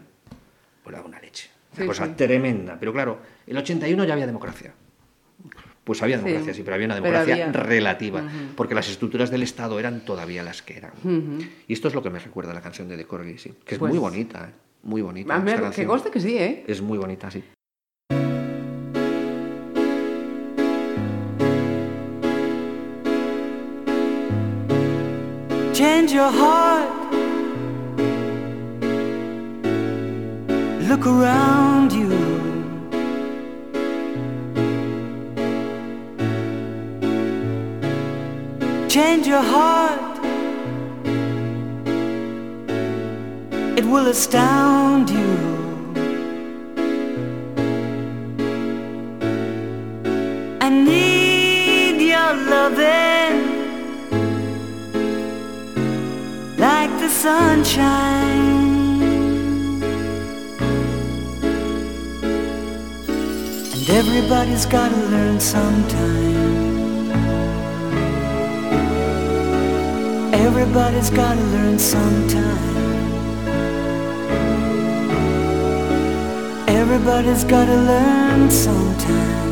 pues daba una leche. Una Sí, cosa sí. tremenda. Pero claro, el 81 ya había democracia. Pues había democracia, sí, pero había una democracia había. relativa, porque las estructuras del Estado eran todavía las que eran. Y esto es lo que me recuerda la canción de The Corgi, sí, que es Pues- muy bonita, ¿eh? muy bonita. Que conste que sí, ¿eh? Es muy bonita, sí. Change your heart. Look around you. Change your heart. It will astound you. I need your loving. The sunshine. And everybody's gotta learn sometime. Everybody's gotta learn sometime. Everybody's gotta learn sometime.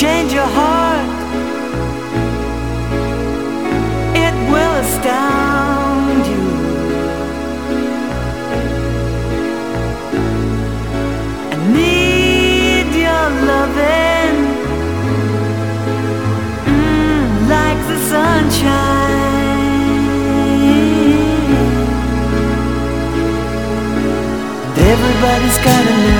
change your heart. It will astound you. I need your loving, mm, like the sunshine. Everybody's gotta know.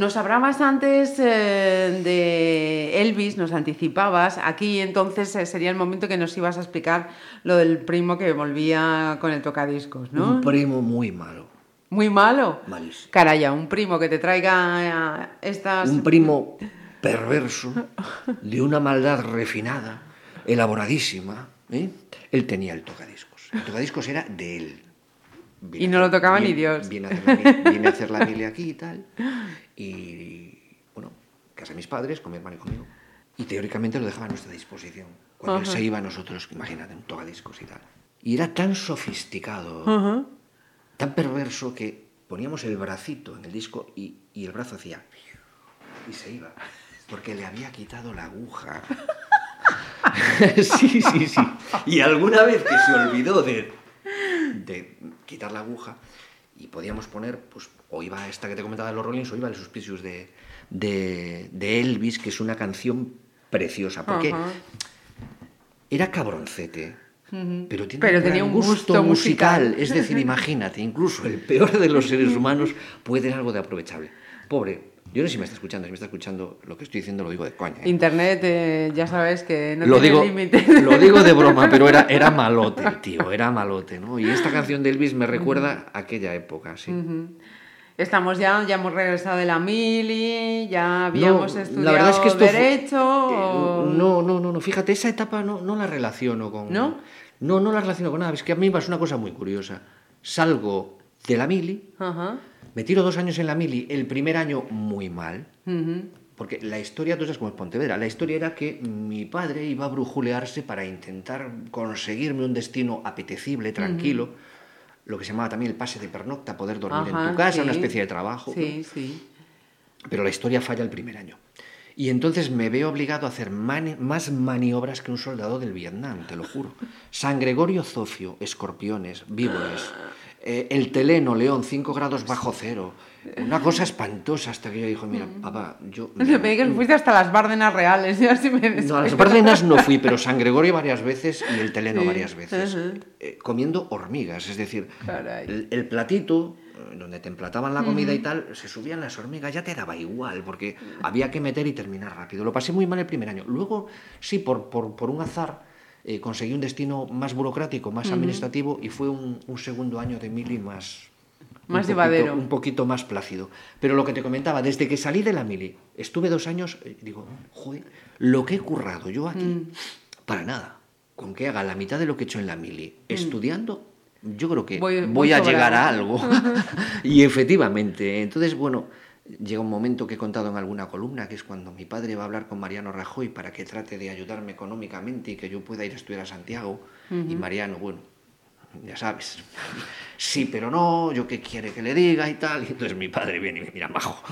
nos hablabas antes eh, de Elvis, nos anticipabas. Aquí entonces eh, sería el momento que nos ibas a explicar lo del primo que volvía con el tocadiscos, ¿no? Un primo muy malo. Muy malo. Malísimo. Caraya, un primo que te traiga eh, estas... Un primo perverso, de una maldad refinada, elaboradísima. ¿eh? Él tenía el tocadiscos. El tocadiscos era de él. Viene Y no lo tocaba ni Dios. Viene a, hacer la, viene a hacer la mili aquí y tal. Y bueno, casa de mis padres, con mi hermano y conmigo. Y teóricamente lo dejaba a nuestra disposición. Cuando él Ajá. se iba, nosotros, imagínate, un tocadiscos y tal. Y era tan sofisticado, tan perverso que poníamos el bracito en el disco y, y el brazo hacía y se iba porque le había quitado la aguja. <laughs> sí, sí, sí. Y alguna vez que se olvidó de, de quitar la aguja y podíamos poner, pues, o iba esta que te comentaba de los Rollins, o iba el Suspicious de, de, de Elvis, que es una canción preciosa, porque era cabroncete. Pero, tiene Pero un tenía un gusto, gusto musical. musical. Es decir, <laughs> imagínate, incluso el peor de los seres humanos puede tener algo de aprovechable. Pobre, yo no sé si me está escuchando, si me está escuchando lo que estoy diciendo lo digo de coña. ¿eh? Internet, eh, ya sabes que no lo, tiene digo, límite. lo digo de <laughs> broma, pero era, era malote, tío, era malote, ¿no? Y esta canción de Elvis me recuerda a aquella época, sí. Estamos ya, ya hemos regresado de la mili, ya habíamos No, estudiado la verdad es que esto fue- derecho. Eh, o- No, no, no, no. Fíjate, esa etapa no, no la relaciono con. ¿No? No, no la relaciono con nada. Es que a mí me pasa una cosa muy curiosa. Salgo de la mili, Ajá. me tiro dos años en la mili, el primer año muy mal. ujú. Porque la historia, tú sabes cómo es Pontevedra, la historia era que mi padre iba a brujulearse para intentar conseguirme un destino apetecible, tranquilo, lo que se llamaba también el pase de pernocta, poder dormir en Ajá, tu casa, una sí. especie de trabajo. ¿no? Sí, sí. Pero la historia falla el primer año. Y entonces me veo obligado a hacer mani- más maniobras que un soldado del Vietnam, te lo juro. San Gregorio Zofio, escorpiones, víboras, eh, el teleno, león, 5 grados bajo cero. Una cosa espantosa hasta que yo dijo, mira, papá, yo... <laughs> Me digas que fuiste hasta las Bárdenas reales. <laughs> Ya sí me No, a las Bárdenas no fui, pero San Gregorio varias veces y el teleno Sí, varias veces. Eh, comiendo hormigas, es decir, el, el platito eh, donde te emplataban la comida y tal, se subían las hormigas, ya te daba igual, porque había que meter y terminar rápido. Lo pasé muy mal el primer año. Luego, sí, por, por, por un azar, eh, conseguí un destino más burocrático, más administrativo, y fue un, un segundo año de mili más... un Más poquito- llevadero. Un poquito más plácido. Pero lo que te comentaba, desde que salí de la mili, estuve dos años, eh, digo, joder, lo que he currado yo aquí, Mm. para nada. Con que haga la mitad de lo que he hecho en la mili, estudiando, yo creo que Mm. Voy- voy, voy a llegar a algo. <laughs> y efectivamente, entonces, bueno, llega un momento que he contado en alguna columna, que es cuando mi padre va a hablar con Mariano Rajoy para que trate de ayudarme económicamente y que yo pueda ir a estudiar a Santiago. Y Mariano, bueno, ya sabes, sí, pero no, yo qué quiere que le diga y tal. Y entonces mi padre viene y me mira, majo,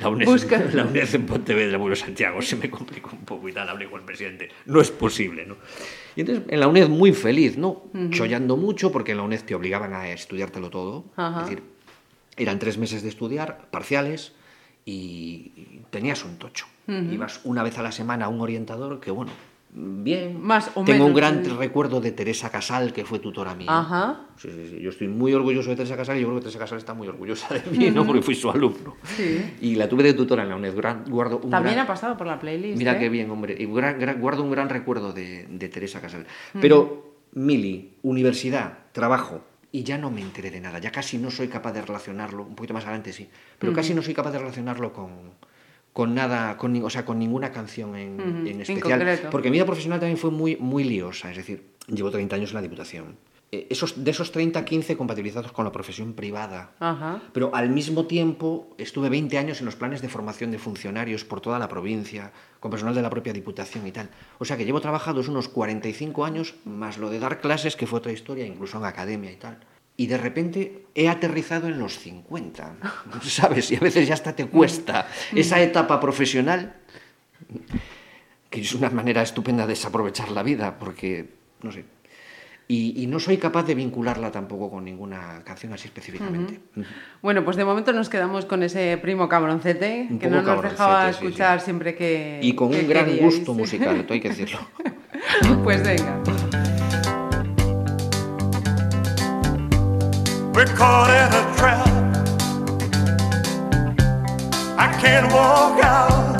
la UNED, Busca. la UNED en Pontevedra, bueno, Santiago, se me complicó un poco y tal, hablé con el presidente, no es posible, ¿no? Y entonces en la UNED muy feliz, ¿no? Chollando mucho porque en la UNED te obligaban a estudiártelo todo, Ajá. es decir, eran tres meses de estudiar, parciales, y y tenías un tocho. Ibas una vez a la semana a un orientador que, bueno, bien. Más o Tengo un gran sí. recuerdo de Teresa Casal, que fue tutora mía. Ajá. Sí, sí, sí. Yo estoy muy orgulloso de Teresa Casal y yo creo que Teresa Casal está muy orgullosa de mí, ¿no? Porque fui su alumno. Sí. Y la tuve de tutora en la UNED. Guardo un También gran- ha pasado por la playlist. Mira ¿eh? qué bien, hombre. Y gran- gran- guardo un gran recuerdo de, de Teresa Casal. Pero, Mili, universidad, trabajo, y ya no me enteré de nada. Ya casi no soy capaz de relacionarlo, un poquito más adelante sí, pero casi no soy capaz de relacionarlo con, con nada, con, o sea, con ninguna canción en, especial. porque mi vida profesional también fue muy, muy liosa. Es decir, llevo 30 años en la Diputación. eh, esos, de esos 30, 15 compatibilizados con la profesión privada. Ajá. Pero al mismo tiempo estuve 20 años en los planes de formación de funcionarios por toda la provincia, con personal de la propia Diputación y tal. O sea que llevo trabajados unos 45 años, más lo de dar clases, que fue otra historia, incluso en academia y tal. Y de repente he aterrizado en los 50, ¿sabes? Y a veces ya hasta te cuesta esa etapa profesional, que es una manera estupenda de desaprovechar la vida, porque, no sé, y, y no soy capaz de vincularla tampoco con ninguna canción así específicamente. Ujú. Bueno, pues de momento nos quedamos con ese primo cabroncete Un que no nos dejaba sí, escuchar sí. siempre que. Y con que un gran queríais. gusto musical, esto hay que decirlo. <laughs> pues venga. We're caught in a trap. I can't walk out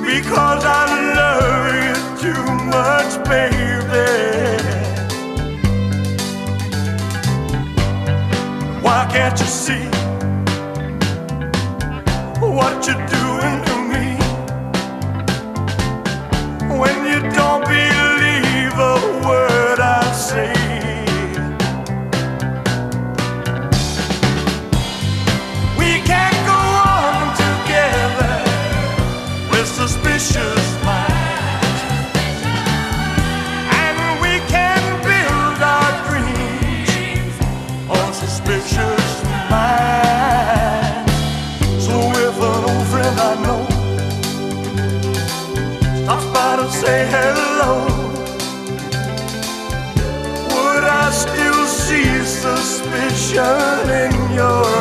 because I love you too much, baby. Why can't you see what you're doing to me when you don't turning your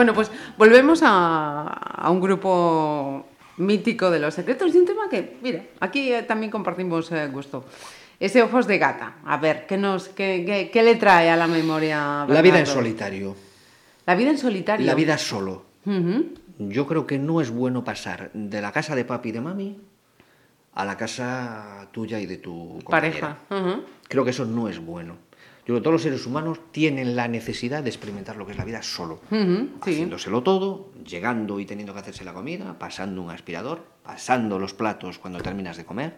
Bueno, pues volvemos a, a un grupo mítico de los secretos y un tema que, mira, aquí eh, también compartimos eh, gusto. Ese Ojos de Gata. A ver, ¿qué, nos, qué, qué- qué le trae a la memoria? La vida en solitario, La vida en solitario. la vida solo. Yo creo que no es bueno pasar de la casa de papi y de mami a la casa tuya y de tu compañera. Pareja. Creo que eso no es bueno. Yo creo que todos los seres humanos tienen la necesidad de experimentar lo que es la vida solo. Haciéndoselo todo, llegando y teniendo que hacerse la comida, pasando un aspirador, pasando los platos cuando terminas de comer,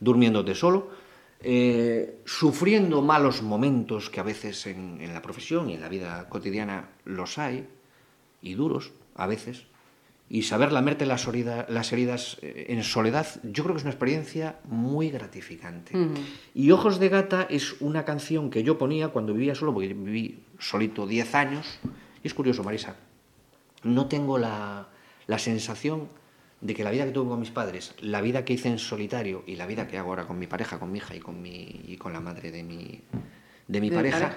durmiéndote solo, eh, sufriendo malos momentos que a veces en, en la profesión y en la vida cotidiana los hay, y duros a veces, y saber lamerte las, orida- las heridas eh, en soledad, yo creo que es una experiencia muy gratificante. Y Ojos de Gata es una canción que yo ponía cuando vivía solo, porque viví solito 10 años, y es curioso, Marisa, no tengo la, la sensación de que la vida que tuve con mis padres, la vida que hice en solitario y la vida que hago ahora con mi pareja, con mi hija y con, mi, y con la madre de mi, de mi De pareja,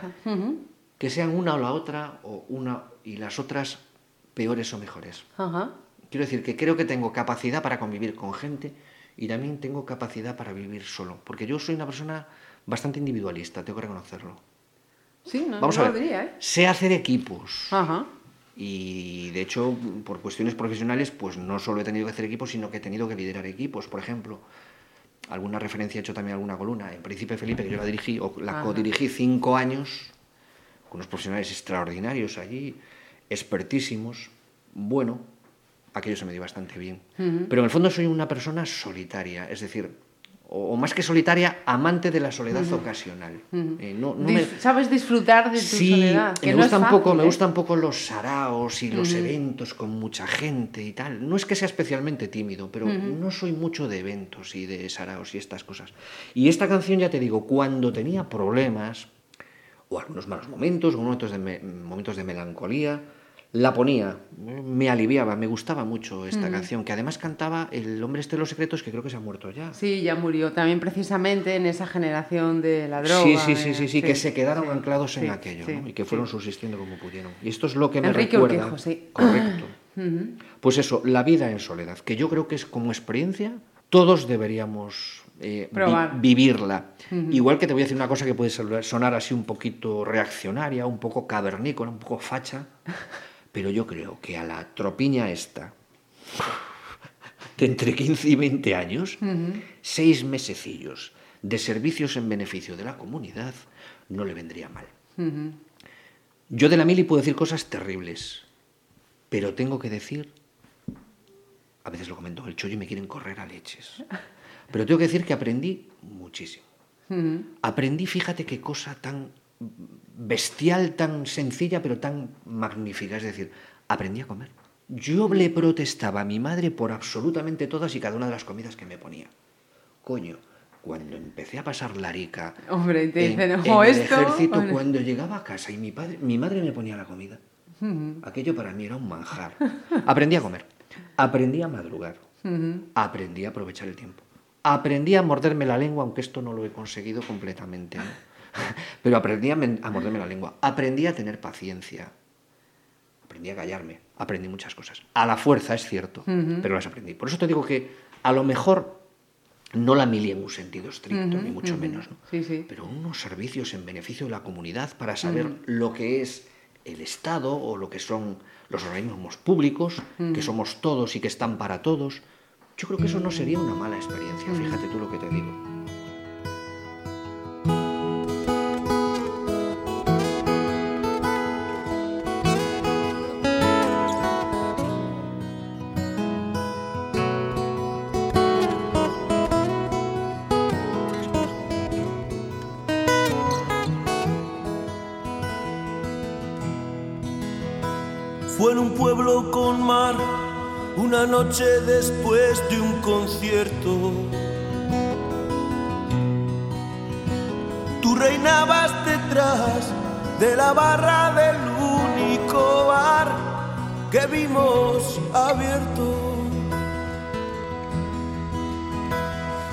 que sean una o la otra, o una y las otras peores o mejores. Ajá. Quiero decir que creo que tengo capacidad para convivir con gente y también tengo capacidad para vivir solo, porque yo soy una persona bastante individualista, tengo que reconocerlo. Sí, no, Vamos no a lo ver, diría, ¿eh? sé hacer equipos. Ajá. Y de hecho, por cuestiones profesionales, pues no solo he tenido que hacer equipos, sino que he tenido que liderar equipos. Por ejemplo, alguna referencia he hecho también a alguna columna. En Príncipe Felipe, que yo la dirigí, o la Ajá. codirigí cinco años, con unos profesionales extraordinarios allí, expertísimos. Bueno, aquello se me dio bastante bien. Pero en el fondo soy una persona solitaria, es decir, o, o más que solitaria, amante de la soledad ocasional. Eh, no, no me- Dis- Sabes disfrutar de tu Sí, soledad. Que me, no es gustan poco, me ¿eh? gustan poco los saraos y los eventos con mucha gente y tal. No es que sea especialmente tímido, pero no soy mucho de eventos y de saraos y estas cosas. Y esta canción, ya te digo, cuando tenía problemas, o algunos malos momentos, o momentos de, me- momentos de melancolía, la ponía, me aliviaba, me gustaba mucho esta canción, que además cantaba el hombre este de los secretos, que creo que se ha muerto ya. Sí, ya murió. También precisamente en esa generación de la droga. Sí, sí, sí, sí, sí, que se quedaron sí, anclados en aquello y que fueron subsistiendo como pudieron. Y esto es lo que me Enrique recuerda. Sí. Correcto. <clears throat> Pues eso, la vida en soledad, que yo creo que es como experiencia, todos deberíamos eh, vi- vivirla. Igual que te voy a decir una cosa que puede sonar así un poquito reaccionaria, un poco cavernícola, un poco facha, pero yo creo que a la tropiña esta, <laughs> de entre 15 y 20 años, seis mesecillos de servicios en beneficio de la comunidad, no le vendría mal. Yo de la mili puedo decir cosas terribles, pero tengo que decir, a veces lo comento el chollo y me quieren correr a leches, <laughs> pero tengo que decir que aprendí muchísimo. Aprendí, fíjate qué cosa tan bestial, tan sencilla, pero tan magnífica. Es decir, aprendí a comer. Yo le protestaba a mi madre por absolutamente todas y cada una de las comidas que me ponía. Coño, cuando empecé a pasar larica Hombre, te en, dicen, en "Ojo, el esto", ejército, cuando llegaba a casa y mi, padre, mi madre me ponía la comida, aquello para mí era un manjar. Aprendí a comer, aprendí a madrugar, aprendí a aprovechar el tiempo, aprendí a morderme la lengua, aunque esto no lo he conseguido completamente, ¿no? <laughs> pero aprendí a, morderme la lengua, aprendí a tener paciencia, aprendí a callarme, aprendí muchas cosas. A la fuerza, es cierto, pero las aprendí. Por eso te digo que a lo mejor no la mili en un sentido estricto, ni mucho menos, ¿no? Sí, sí. pero unos servicios en beneficio de la comunidad para saber lo que es el Estado o lo que son los organismos públicos, que somos todos y que están para todos. Yo creo que eso no sería una mala experiencia, fíjate tú lo que te digo. Noche después de un concierto. Tú reinabas detrás de la barra del único bar que vimos abierto.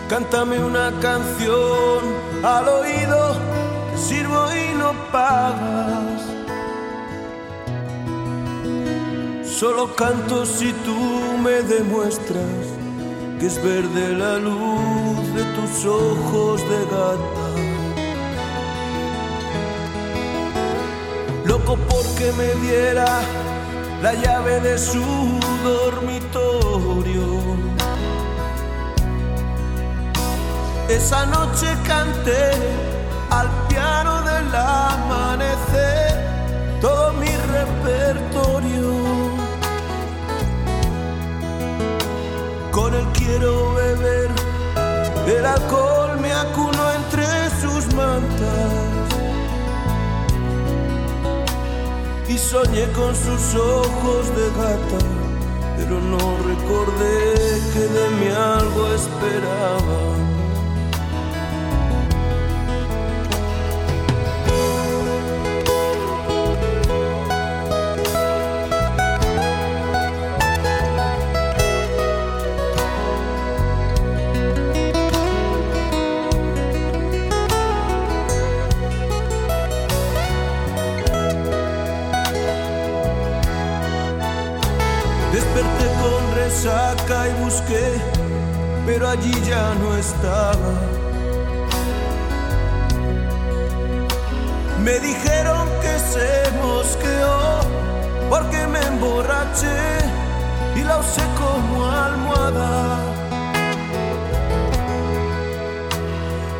Cántame una canción al oído, te sirvo y no pagas. Solo canto si tú me demuestras que es verde la luz de tus ojos de gata. Loco porque me diera la llave de su dormitorio. Esa noche canté al piano del amanecer todo mi repertorio. Quiero beber, el alcohol me acuno entre sus mantas. Y soñé con sus ojos de gata, pero no recordé que de mí algo esperaba. Resaca y busqué, pero allí ya no estaba. Me dijeron que se mosqueó porque me emborraché y la usé como almohada.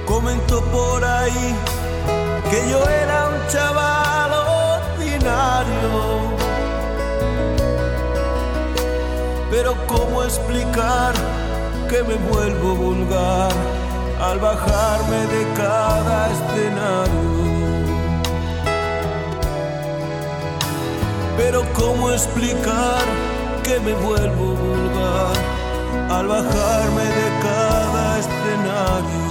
Comentó por ahí que yo era un chaval Pero ¿cómo explicar que me vuelvo vulgar al bajarme de cada escenario? Pero ¿cómo explicar que me vuelvo vulgar al bajarme de cada escenario?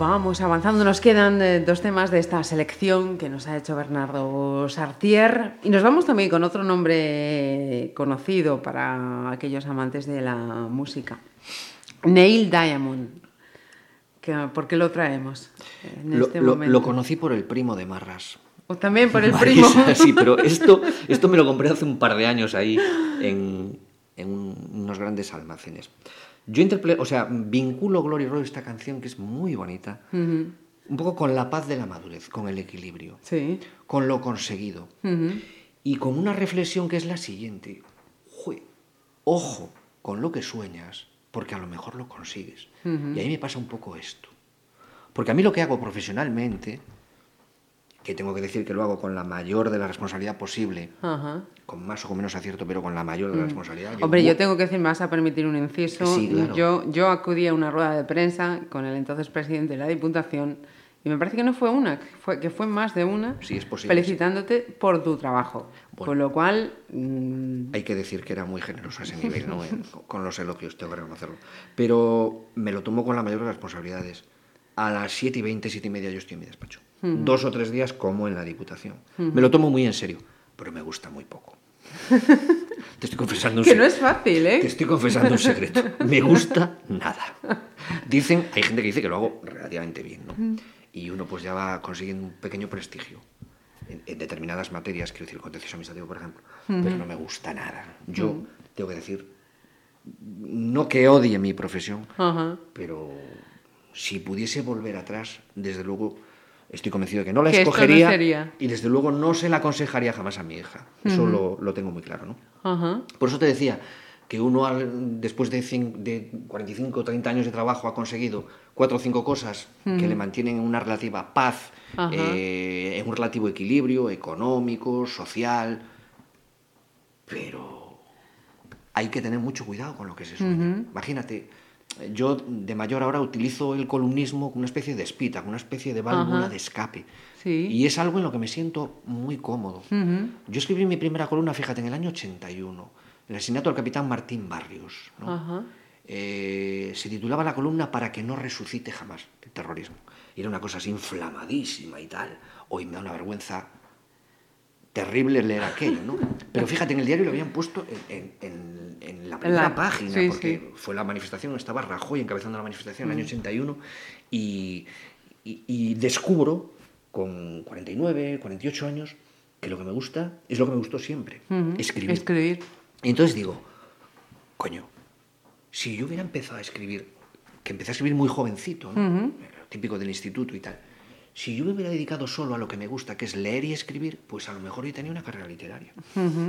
Vamos avanzando, nos quedan eh, dos temas de esta selección que nos ha hecho Bernardo Sartier y nos vamos también con otro nombre conocido para aquellos amantes de la música, Neil Diamond. Que, ¿Por qué lo traemos en Lo, este lo- momento? lo conocí por el primo de Marras. O también por el <laughs> Vale, primo. Sí, pero esto, esto me lo compré hace un par de años ahí en, en un- unos grandes almacenes. Yo interpreto, o sea, vinculo Glory Road esta canción que es muy bonita, un poco con la paz de la madurez, con el equilibrio, Sí. con lo conseguido y con una reflexión que es la siguiente. Jue, ojo con lo que sueñas, porque a lo mejor lo consigues. Y ahí me pasa un poco esto. Porque a mí lo que hago profesionalmente, que tengo que decir que lo hago con la mayor de la responsabilidad posible, Ajá. con más o con menos acierto, pero con la mayor de la responsabilidad. Mm. Hombre, yo tengo que decir, me vas a permitir un inciso. Sí, claro. yo, yo acudí a una rueda de prensa con el entonces presidente de la Diputación y me parece que no fue una, que fue, que fue más de una, Sí, es posible, felicitándote por tu trabajo. Bueno. Con lo cual, mm, Hay que decir que era muy generoso a ese <laughs> nivel, ¿no? En- con los elogios, tengo que reconocerlo. Pero me lo tomo con la mayor de las responsabilidades. A las 7 y 20, 7 y media yo estoy en mi despacho. Dos o tres días como en la Diputación. Me lo tomo muy en serio, pero me gusta muy poco. <laughs> Te estoy confesando un que no es fácil, Te ¿eh? estoy confesando un secreto. <laughs> Me gusta nada. Dicen, hay gente que dice que lo hago relativamente bien, ¿no? Y uno pues ya va consiguiendo un pequeño prestigio en, en determinadas materias, quiero decir, contencioso administrativo, por ejemplo, pero no me gusta nada. Yo tengo que decir, no que odie mi profesión, Ajá. pero si pudiese volver atrás, desde luego estoy convencido de que no la Que esto no escogería y desde luego no se la aconsejaría jamás a mi hija. Eso lo, lo tengo muy claro, ¿no? Por eso te decía que uno al- después de, de 45 o 30 años de trabajo ha conseguido cuatro o cinco cosas que le mantienen en una relativa paz, eh, en un relativo equilibrio económico, social, pero hay que tener mucho cuidado con lo que se sueña. Imagínate, yo de mayor ahora utilizo el columnismo como una especie de espita, como una especie de válvula Ajá. de escape. Sí. Y es algo en lo que me siento muy cómodo. Ujú. Yo escribí mi primera columna, fíjate, en el año 81. el asesinato del capitán Martín Barrios. ¿no? Ajá. Eh, se titulaba la columna Para que no resucite jamás el terrorismo. Y era una cosa así inflamadísima y tal. Hoy me da una vergüenza terrible leer aquello, ¿no? Pero fíjate, en el diario lo habían puesto en, en- en- la primera la- página, sí, porque sí. fue la manifestación, estaba Rajoy encabezando la manifestación en el año 81, y, y- y descubro con 49, 48 años que lo que me gusta es lo que me gustó siempre, escribir. Escribir. Y entonces digo, coño, si yo hubiera empezado a escribir, que empecé a escribir muy jovencito, ¿no? típico del instituto y tal, si yo me hubiera dedicado solo a lo que me gusta, que es leer y escribir, pues a lo mejor yo tenía una carrera literaria.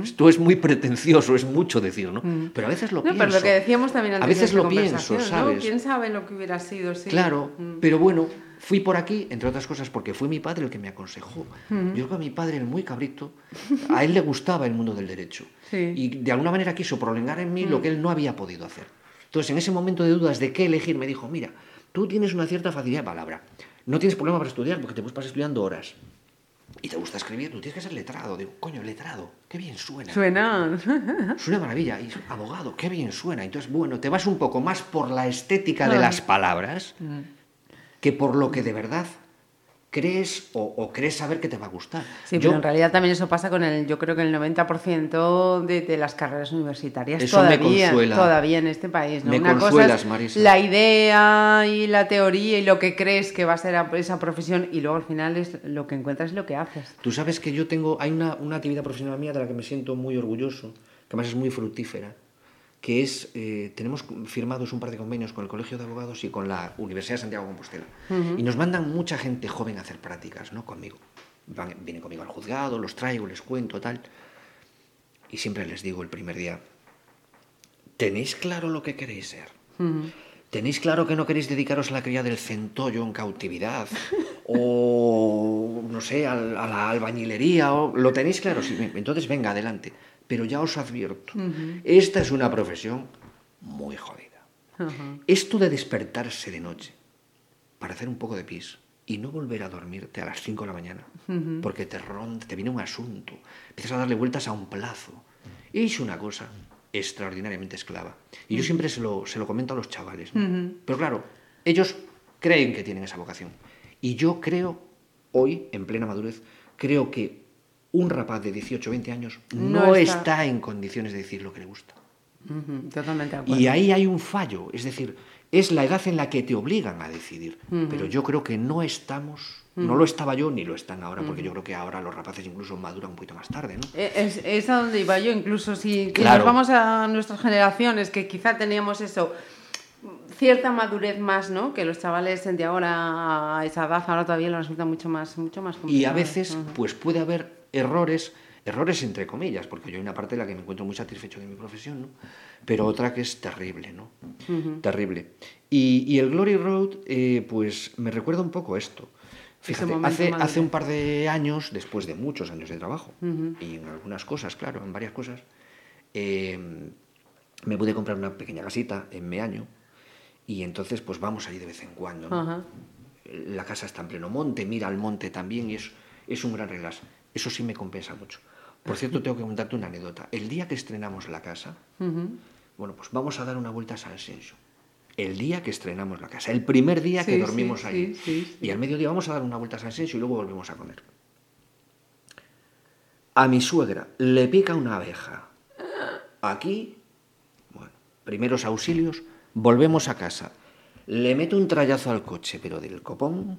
Esto es muy pretencioso, es mucho decir, ¿no? Pero a veces lo No, pienso. pero lo que decíamos también antes A veces de lo pienso, conversación, ¿no? ¿sabes? ¿Quién sabe lo que hubiera sido? Sí. Claro, Mm. pero bueno, fui por aquí, entre otras cosas, porque fue mi padre el que me aconsejó. Yo creo que a mi padre, el muy cabrito, a él le gustaba el mundo del derecho. Sí. Y de alguna manera quiso prolongar en mí lo que él no había podido hacer. Entonces, en ese momento de dudas de qué elegir, me dijo, mira, tú tienes una cierta facilidad de palabra. No tienes problema para estudiar porque te pasar estudiando horas. Y te gusta escribir, tú tienes que ser letrado. Digo, coño, letrado, qué bien suena. Suena. Suena maravilla. Y abogado, qué bien suena. Entonces, bueno, te vas un poco más por la estética de las palabras Mm. que por lo que de verdad crees o, o crees saber que te va a gustar. Sí, Yo- pero en realidad también eso pasa con el, yo creo que el 90% de, de las carreras universitarias Eso me todavía, consuela. todavía en este país. ¿no? Me Una cosa es Marisa. la idea y la teoría y lo que crees que va a ser esa profesión y luego al final es lo que encuentras y lo que haces. Tú sabes que yo tengo, hay una, una actividad profesional mía de la que me siento muy orgulloso, que además es muy fructífera, que es, eh, tenemos firmados un par de convenios con el Colegio de Abogados y con la Universidad de Santiago de Compostela. Y nos mandan mucha gente joven a hacer prácticas, ¿no? Conmigo. Van- vienen conmigo al juzgado, los traigo, les cuento, tal. Y siempre les digo el primer día, ¿tenéis claro lo que queréis ser? ¿Tenéis claro que no queréis dedicaros a la cría del centollo en cautividad? <laughs> O, no sé, a, la albañilería. O, ¿Lo tenéis claro? Sí, entonces venga, adelante. Pero ya os advierto, esta es una profesión muy jodida. Esto de despertarse de noche para hacer un poco de pis y no volver a dormirte a las 5 de la mañana, porque te ronda, te viene un asunto, empiezas a darle vueltas a un plazo. Es una cosa extraordinariamente esclava. Y yo siempre se lo, se lo comento a los chavales. ¿no? Pero claro, ellos creen que tienen esa vocación. Y yo creo, hoy, en plena madurez, creo que un rapaz de 18 o 20 años no, No está... está. en condiciones de decir lo que le gusta. Totalmente de acuerdo. Y ahí hay un fallo, es decir, es la edad en la que te obligan a decidir. Pero yo creo que no estamos, no lo estaba yo ni lo están ahora, porque yo creo que ahora los rapaces incluso maduran un poquito más tarde, ¿no? Eh, Es, es a donde iba yo, incluso si si nos vamos a nuestras generaciones, que quizá teníamos eso, cierta madurez más, ¿no? Que los chavales de ahora a esa edad ahora todavía les resulta mucho más, mucho más Y a complicado. veces, pues puede haber errores, errores entre comillas, porque yo hay una parte en la que me encuentro muy satisfecho de mi profesión, ¿no? Pero otra que es terrible, ¿no? Terrible. Y, y el Glory Road, eh, pues me recuerda un poco esto. Fíjate, hace, hace un par de años, después de muchos años de trabajo, y en algunas cosas, claro, en varias cosas, eh, me pude comprar una pequeña casita en Meaño, y entonces pues vamos allí de vez en cuando, ¿no? Ajá. la casa está en pleno monte, mira al monte también y es, es un gran relax. Eso sí me compensa mucho. Por cierto, tengo que contarte una anécdota. El día que estrenamos la casa, bueno, pues vamos a dar una vuelta a San Senso. El día que estrenamos la casa, el primer día que dormimos sí, ahí. sí. Y al mediodía vamos a dar una vuelta a San Senso y luego volvemos a comer. A mi suegra le pica una abeja. Aquí, bueno, primeros auxilios, volvemos a casa. Le meto un trayazo al coche, pero del copón.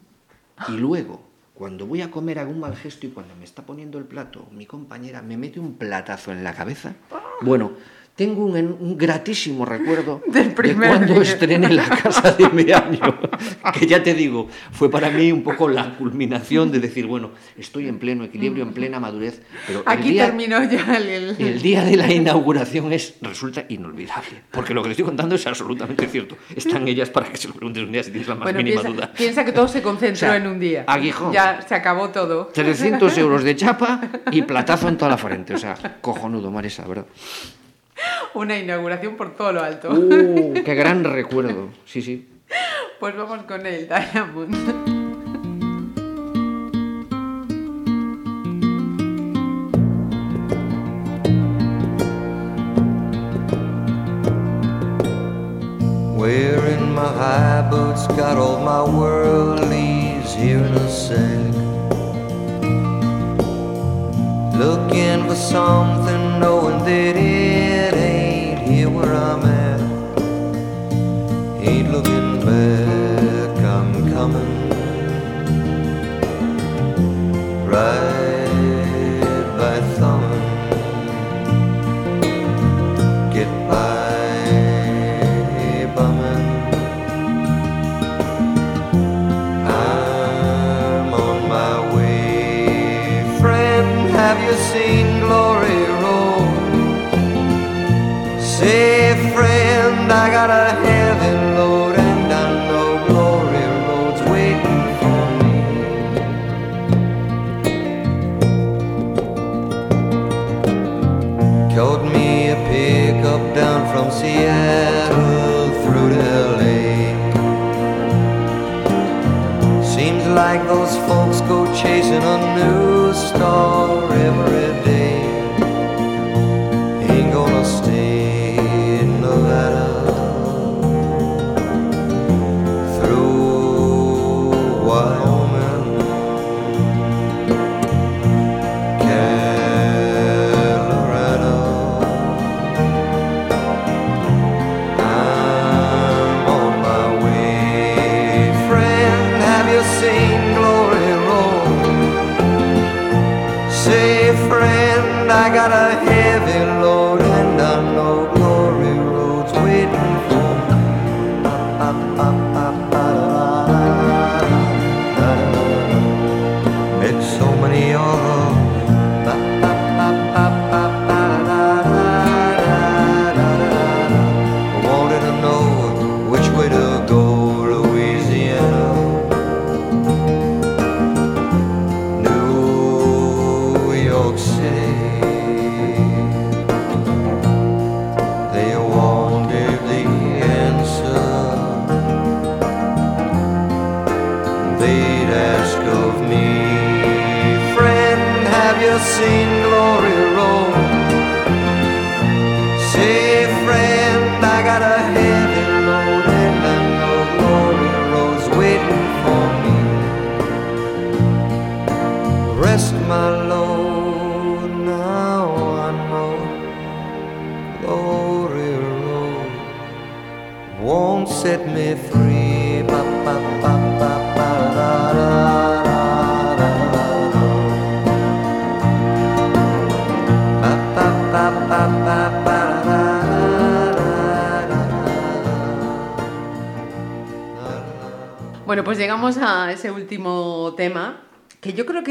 Y luego, cuando voy a comer, hago un mal gesto y cuando me está poniendo el plato, mi compañera me mete un platazo en la cabeza. Bueno, tengo un, un gratísimo recuerdo <laughs> Del de primer cuando día. estrené la casa de mi año. <laughs> Que ya te digo, fue para mí un poco la culminación de decir, bueno, estoy en pleno equilibrio, en plena madurez, pero Aquí día- terminó ya el... <laughs> el- día de la inauguración es, resulta inolvidable, porque lo que le estoy contando es absolutamente cierto. Están ellas para que se lo preguntes un día si tienes la más Bueno, mínima piensa, duda. piensa que todo se concentró O sea, en un día. aguijón. Ya se acabó todo. 300 euros de chapa y platazo en toda la frente. O sea, cojonudo, Marisa, ¿verdad? <laughs> Una inauguración por todo lo alto. Uh, ¡Qué gran recuerdo! Sí, sí. Pues vamos con el Diamond. Wearing my high boots, got all my worldlies here in a sec. Looking for something, knowing that it where I'm at. Ain't looking back, I'm coming. Right chasing a new star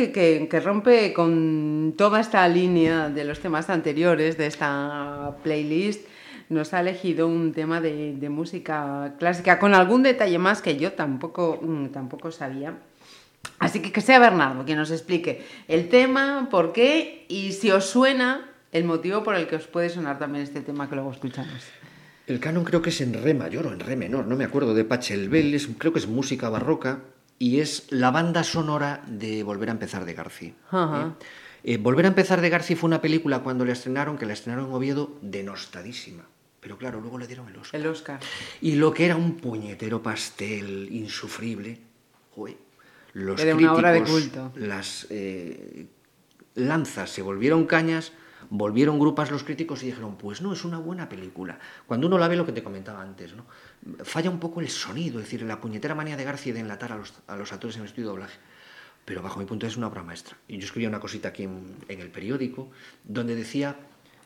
que que- que rompe con toda esta línea de los temas anteriores de esta playlist. Nos ha elegido un tema de, de música clásica con algún detalle más que yo tampoco, mm, tampoco sabía. Así que que sea Bernardo quien nos explique el tema, por qué y si os suena el motivo por el que os puede sonar también este tema que luego escuchamos. El canon creo que es en re mayor o en re menor, no me acuerdo, de Pachelbel, es, creo que es música barroca y es la banda sonora de Volver a empezar de García. Ajá. Eh, Volver a empezar de García fue una película cuando la estrenaron, que la estrenaron en Oviedo, denostadísima. Pero claro, luego le dieron el Oscar. El Oscar. Y lo que era un puñetero pastel insufrible, joder, los Era una obra de críticos, culto. las eh, lanzas se volvieron cañas, volvieron grupas los críticos y dijeron, pues no, es una buena película. Cuando uno la ve, lo que te comentaba antes, ¿no? falla un poco el sonido, es decir, la puñetera manía de García de enlatar a los, a los actores en el estudio de doblaje. Pero bajo mi punto es una obra maestra. Y yo escribía una cosita aquí en, en el periódico donde decía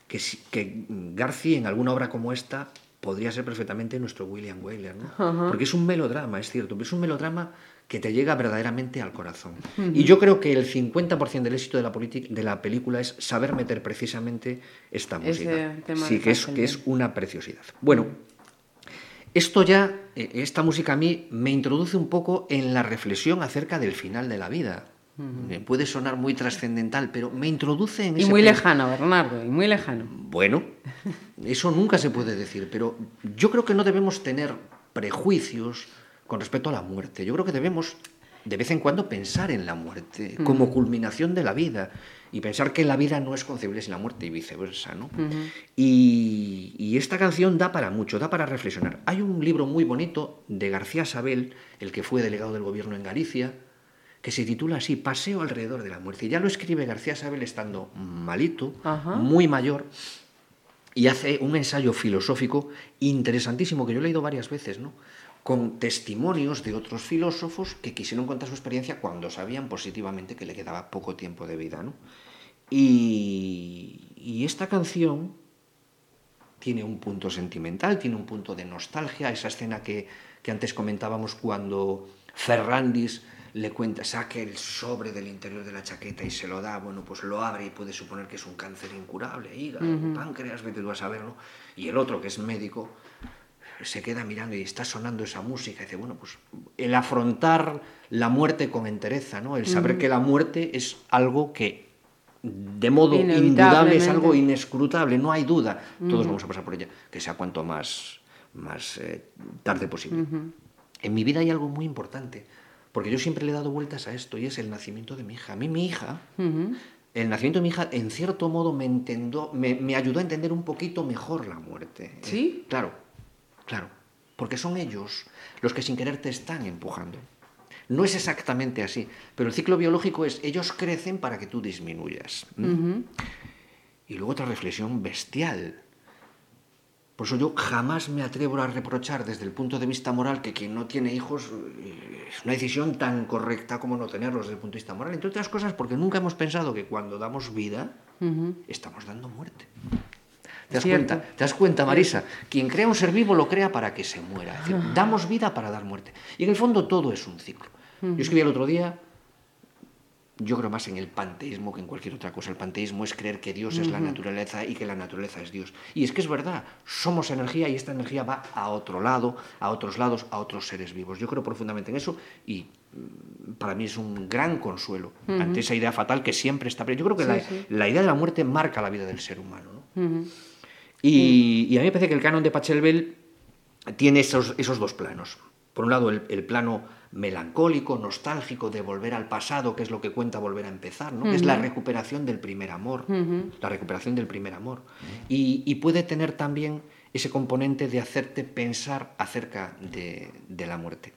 que, que García en alguna obra como esta podría ser perfectamente nuestro William Wyler, ¿no? Porque es un melodrama, es cierto, pero es un melodrama que te llega verdaderamente al corazón. Y yo creo que el 50% del éxito de la, de la película es saber meter precisamente esta música. Sí, que es, que es una preciosidad. Bueno, esto ya, eh, esta música a mí me introduce un poco en la reflexión acerca del final de la vida. Puede sonar muy trascendental, pero me introduce en Y ese muy lejano, Bernardo, y muy lejano. Bueno, <laughs> eso nunca se puede decir, pero yo creo que no debemos tener prejuicios con respecto a la muerte. Yo creo que debemos de vez en cuando pensar en la muerte como culminación de la vida y pensar que la vida no es concebible sin la muerte y viceversa. ¿no? y, y esta canción da para mucho, da para reflexionar. Hay un libro muy bonito de García Sabel, el que fue delegado del gobierno en Galicia, que se titula así, Paseo alrededor de la muerte. Y ya lo escribe García Sabel estando malito, muy mayor, y hace un ensayo filosófico interesantísimo que yo he leído varias veces, ¿no? Con testimonios de otros filósofos que quisieron contar su experiencia cuando sabían positivamente que le quedaba poco tiempo de vida. ¿no? Y, y esta canción tiene un punto sentimental, tiene un punto de nostalgia, esa escena que, que antes comentábamos cuando Ferrandis le cuenta, saque el sobre del interior de la chaqueta y se lo da, bueno, pues lo abre y puede suponer que es un cáncer incurable, hígado, páncreas, vete tú a saberlo. Y el otro, que es médico, se queda mirando y está sonando esa música y dice, bueno, pues el afrontar la muerte con entereza, ¿no? El saber que la muerte es algo que de modo indudable es algo inescrutable, no hay duda, todos vamos a pasar por ella, que sea cuanto más, más eh, tarde posible. En mi vida hay algo muy importante, porque yo siempre le he dado vueltas a esto y es el nacimiento de mi hija. A mí mi hija, el nacimiento de mi hija, en cierto modo me, entendó, me, me ayudó a entender un poquito mejor la muerte. ¿Sí? claro, claro, porque son ellos los que sin querer te están empujando. No es exactamente así, pero el ciclo biológico es ellos crecen para que tú disminuyas. Y luego otra reflexión bestial. Por eso yo jamás me atrevo a reprochar desde el punto de vista moral que quien no tiene hijos eh, es una decisión tan correcta como no tenerlos desde el punto de vista moral. Entre otras cosas porque nunca hemos pensado que cuando damos vida estamos dando muerte. ¿Te das, Cierto. cuenta? ¿Te das cuenta, Marisa? Quien crea un ser vivo lo crea para que se muera. Es decir, damos vida para dar muerte. Y en el fondo todo es un ciclo. Yo escribí el otro día, yo creo más en el panteísmo que en cualquier otra cosa. El panteísmo es creer que Dios es la naturaleza y que la naturaleza es Dios. Y es que es verdad, somos energía y esta energía va a otro lado, a otros lados, a otros seres vivos. Yo creo profundamente en eso y mm, para mí es un gran consuelo ante esa idea fatal que siempre está. Yo creo que la, la idea de la muerte marca la vida del ser humano. ¿no? Y, y a mí me parece que el canon de Pachelbel tiene esos, esos dos planos. Por un lado, el, el plano melancólico, nostálgico de volver al pasado, que es lo que cuenta volver a empezar, ¿no? que es la recuperación del primer amor, la recuperación del primer amor. Y, y puede tener también ese componente de hacerte pensar acerca de, de la muerte.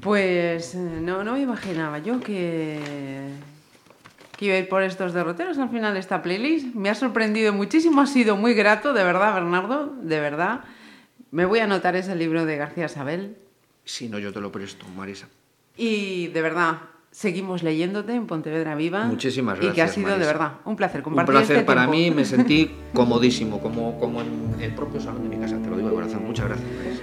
Pues eh, no, no me imaginaba yo que, que iba a ir por estos derroteros al final de esta playlist. Me ha sorprendido muchísimo, ha sido muy grato, de verdad, Bernardo, de verdad. Me voy a anotar ese libro de García Sabel Si no, yo te lo presto, Marisa. y de verdad seguimos leyéndote en Pontevedra Viva. Muchísimas Y que ha gracias, sido de verdad un placer Un compartir placer este para tiempo. mí, me <laughs> sentí comodísimo, como, como en el propio salón de mi casa, te lo digo de corazón. Muchas gracias, Marisa.